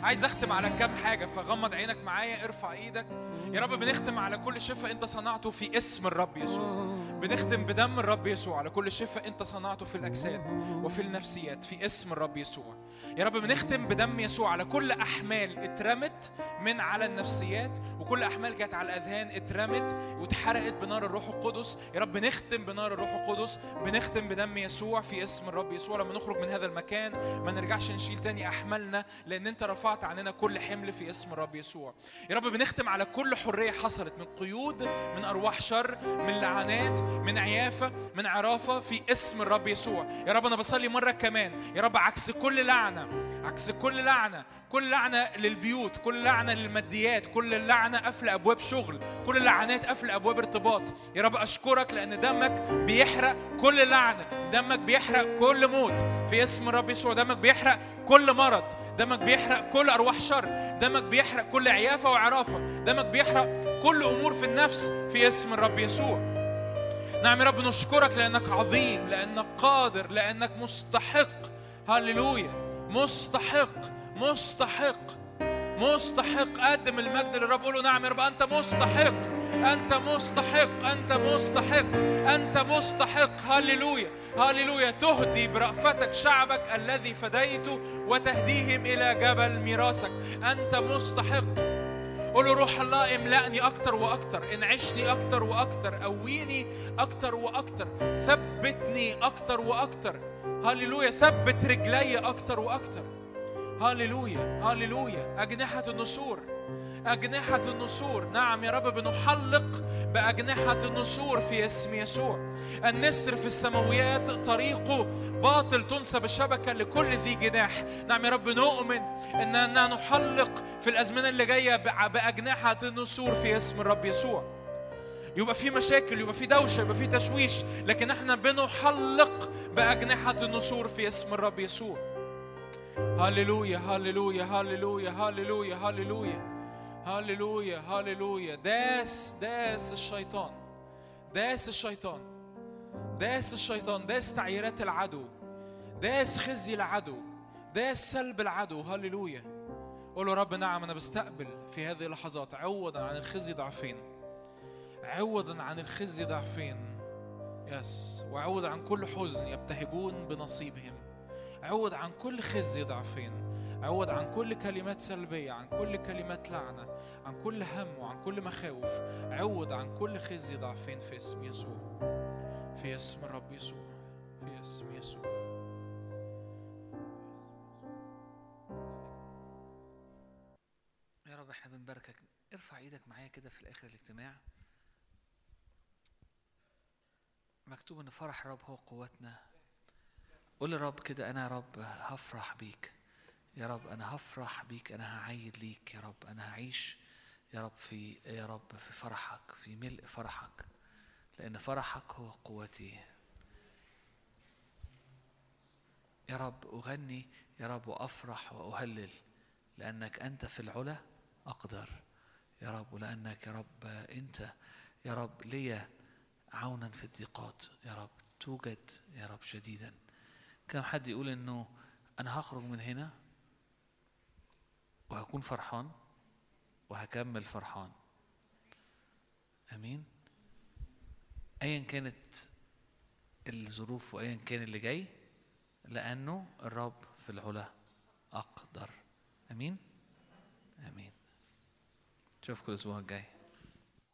عايز اختم على كام حاجة فغمض عينك معايا ارفع إيدك. يا رب بنختم على كل شفاء انت صنعته في اسم الرب يسوع. بنختم بدم الرب يسوع على كل شفاء انت صنعته في الأجساد وفي النفسيات في اسم الرب يسوع. يا رب بنختم بدم يسوع على كل أحمال اترمت من على النفسيات وكل أحمال جت على الأذهان اترمت واتحرقت بنار الروح القدس. يا رب بنختم بنار الروح القدس بنختم بدم يسوع في اسم الرب يسوع. لما نخرج من هذا المكان ما نرجعش نشيل تاني أحمالنا لأن أنت رفعت عننا كل حمل في اسم الرب يسوع. يا رب بنختم على كل حرية حصلت من قيود من أرواح شر من لعنات من عيافة من عرافة في اسم الرب يسوع. يا رب أنا بصلي مرة كمان. يا رب عكس كل لعنة عكس كل لعنة كل لعنة للبيوت كل لعنة للماديات كل لعنة قفل أبواب شغل كل لعنات قفل أبواب ارتباط. يا رب أشكرك لأن دمك بيحرق كل لعنة دمك بيحرق كل موت في اسم الرب يسوع. دمك بيحرق كل مرض دمك بيحرق كل أرواح شر دمك بيحرق كل عيافة وعرافة دمك بيحرق كل أمور في النفس في اسم الرب يسوع. نعم يا رب نشكرك لأنك عظيم لأنك قادر لأنك مستحق. هللويا. مستحق مستحق مستحق. قدم المجد للرب قول له نعم يا رب. أنت مستحق أنت مستحق أنت مستحق أنت مستحق. هللويا. هللويا. تهدي برأفتك شعبك الذي فديته وتهديهم إلى جبل ميراثك. أنت مستحق. قول روح الله املأني أكتر وأكتر انعشني أكتر وأكتر قويني أكتر وأكتر ثبتني أكتر وأكتر. هللويا ثبت رجلي أكتر وأكتر. هللويا هللويا. أجنحة النسور. أجنحة النسور. نعم يا رب بنحلق بأجنحة النسور في اسم يسوع. النسر في السماويات طريقه باطل تنسب الشبكة لكل ذي جناح. نعم يا رب نؤمن أننا نحلق في الأزمنة اللي جاية بأ- بأجنحة النسور في اسم الرب يسوع. يبقى في مشاكل يبقى في دوشة يبقى في تشويش لكن إحنا بنحلق بأجنحة النسور في اسم الرب يسوع. هللويا هللويا هللويا هللويا هللويا. هللويا هللويا داس داس الشيطان داس الشيطان داس الشيطان داس تعييرات العدو داس خزي العدو داس سلب العدو هللويا قول له رب نعم أنا بستقبل في هذه اللحظات عوضا عن الخزي ضعفين عوضا عن الخزي ضعفين يس وعوض عن كل حزن يبتهجون بنصيبهم عوض عن كل خزي ضعفين عوض عن كل كلمات سلبية عن كل كلمات لعنة عن كل هم وعن كل مخاوف. عوض عن كل خزي ضعفين في اسم يسوع. في اسم الرب يسوع. في اسم يسوع. يا رب إحنا بنباركك ارفع إيدك معايا كده في الآخر الاجتماع. مكتوب إن فرح الرب هو قوتنا. قول للرب كده أنا يا رب هفرح بيك. يا رب أنا هفرح بيك أنا هعيد ليك يا رب أنا هعيش يا رب في يا رب في فرحك في ملء فرحك لأن فرحك هو قوتي يا رب اغني يا رب وافرح واهلل لانك انت في العلا أقدر يا رب ولانك يا رب انت يا رب ليا عونا في الضيقات يا رب توجد يا رب شديدا كم حد يقول انه أنا هخرج من هنا وهكون فرحان وهكمل فرحان. آمين. ايا كانت الظروف وايا كان اللي جاي لأنه الرب في العلا أقدر. آمين؟ آمين. اشوفكم الأسبوع الجاي.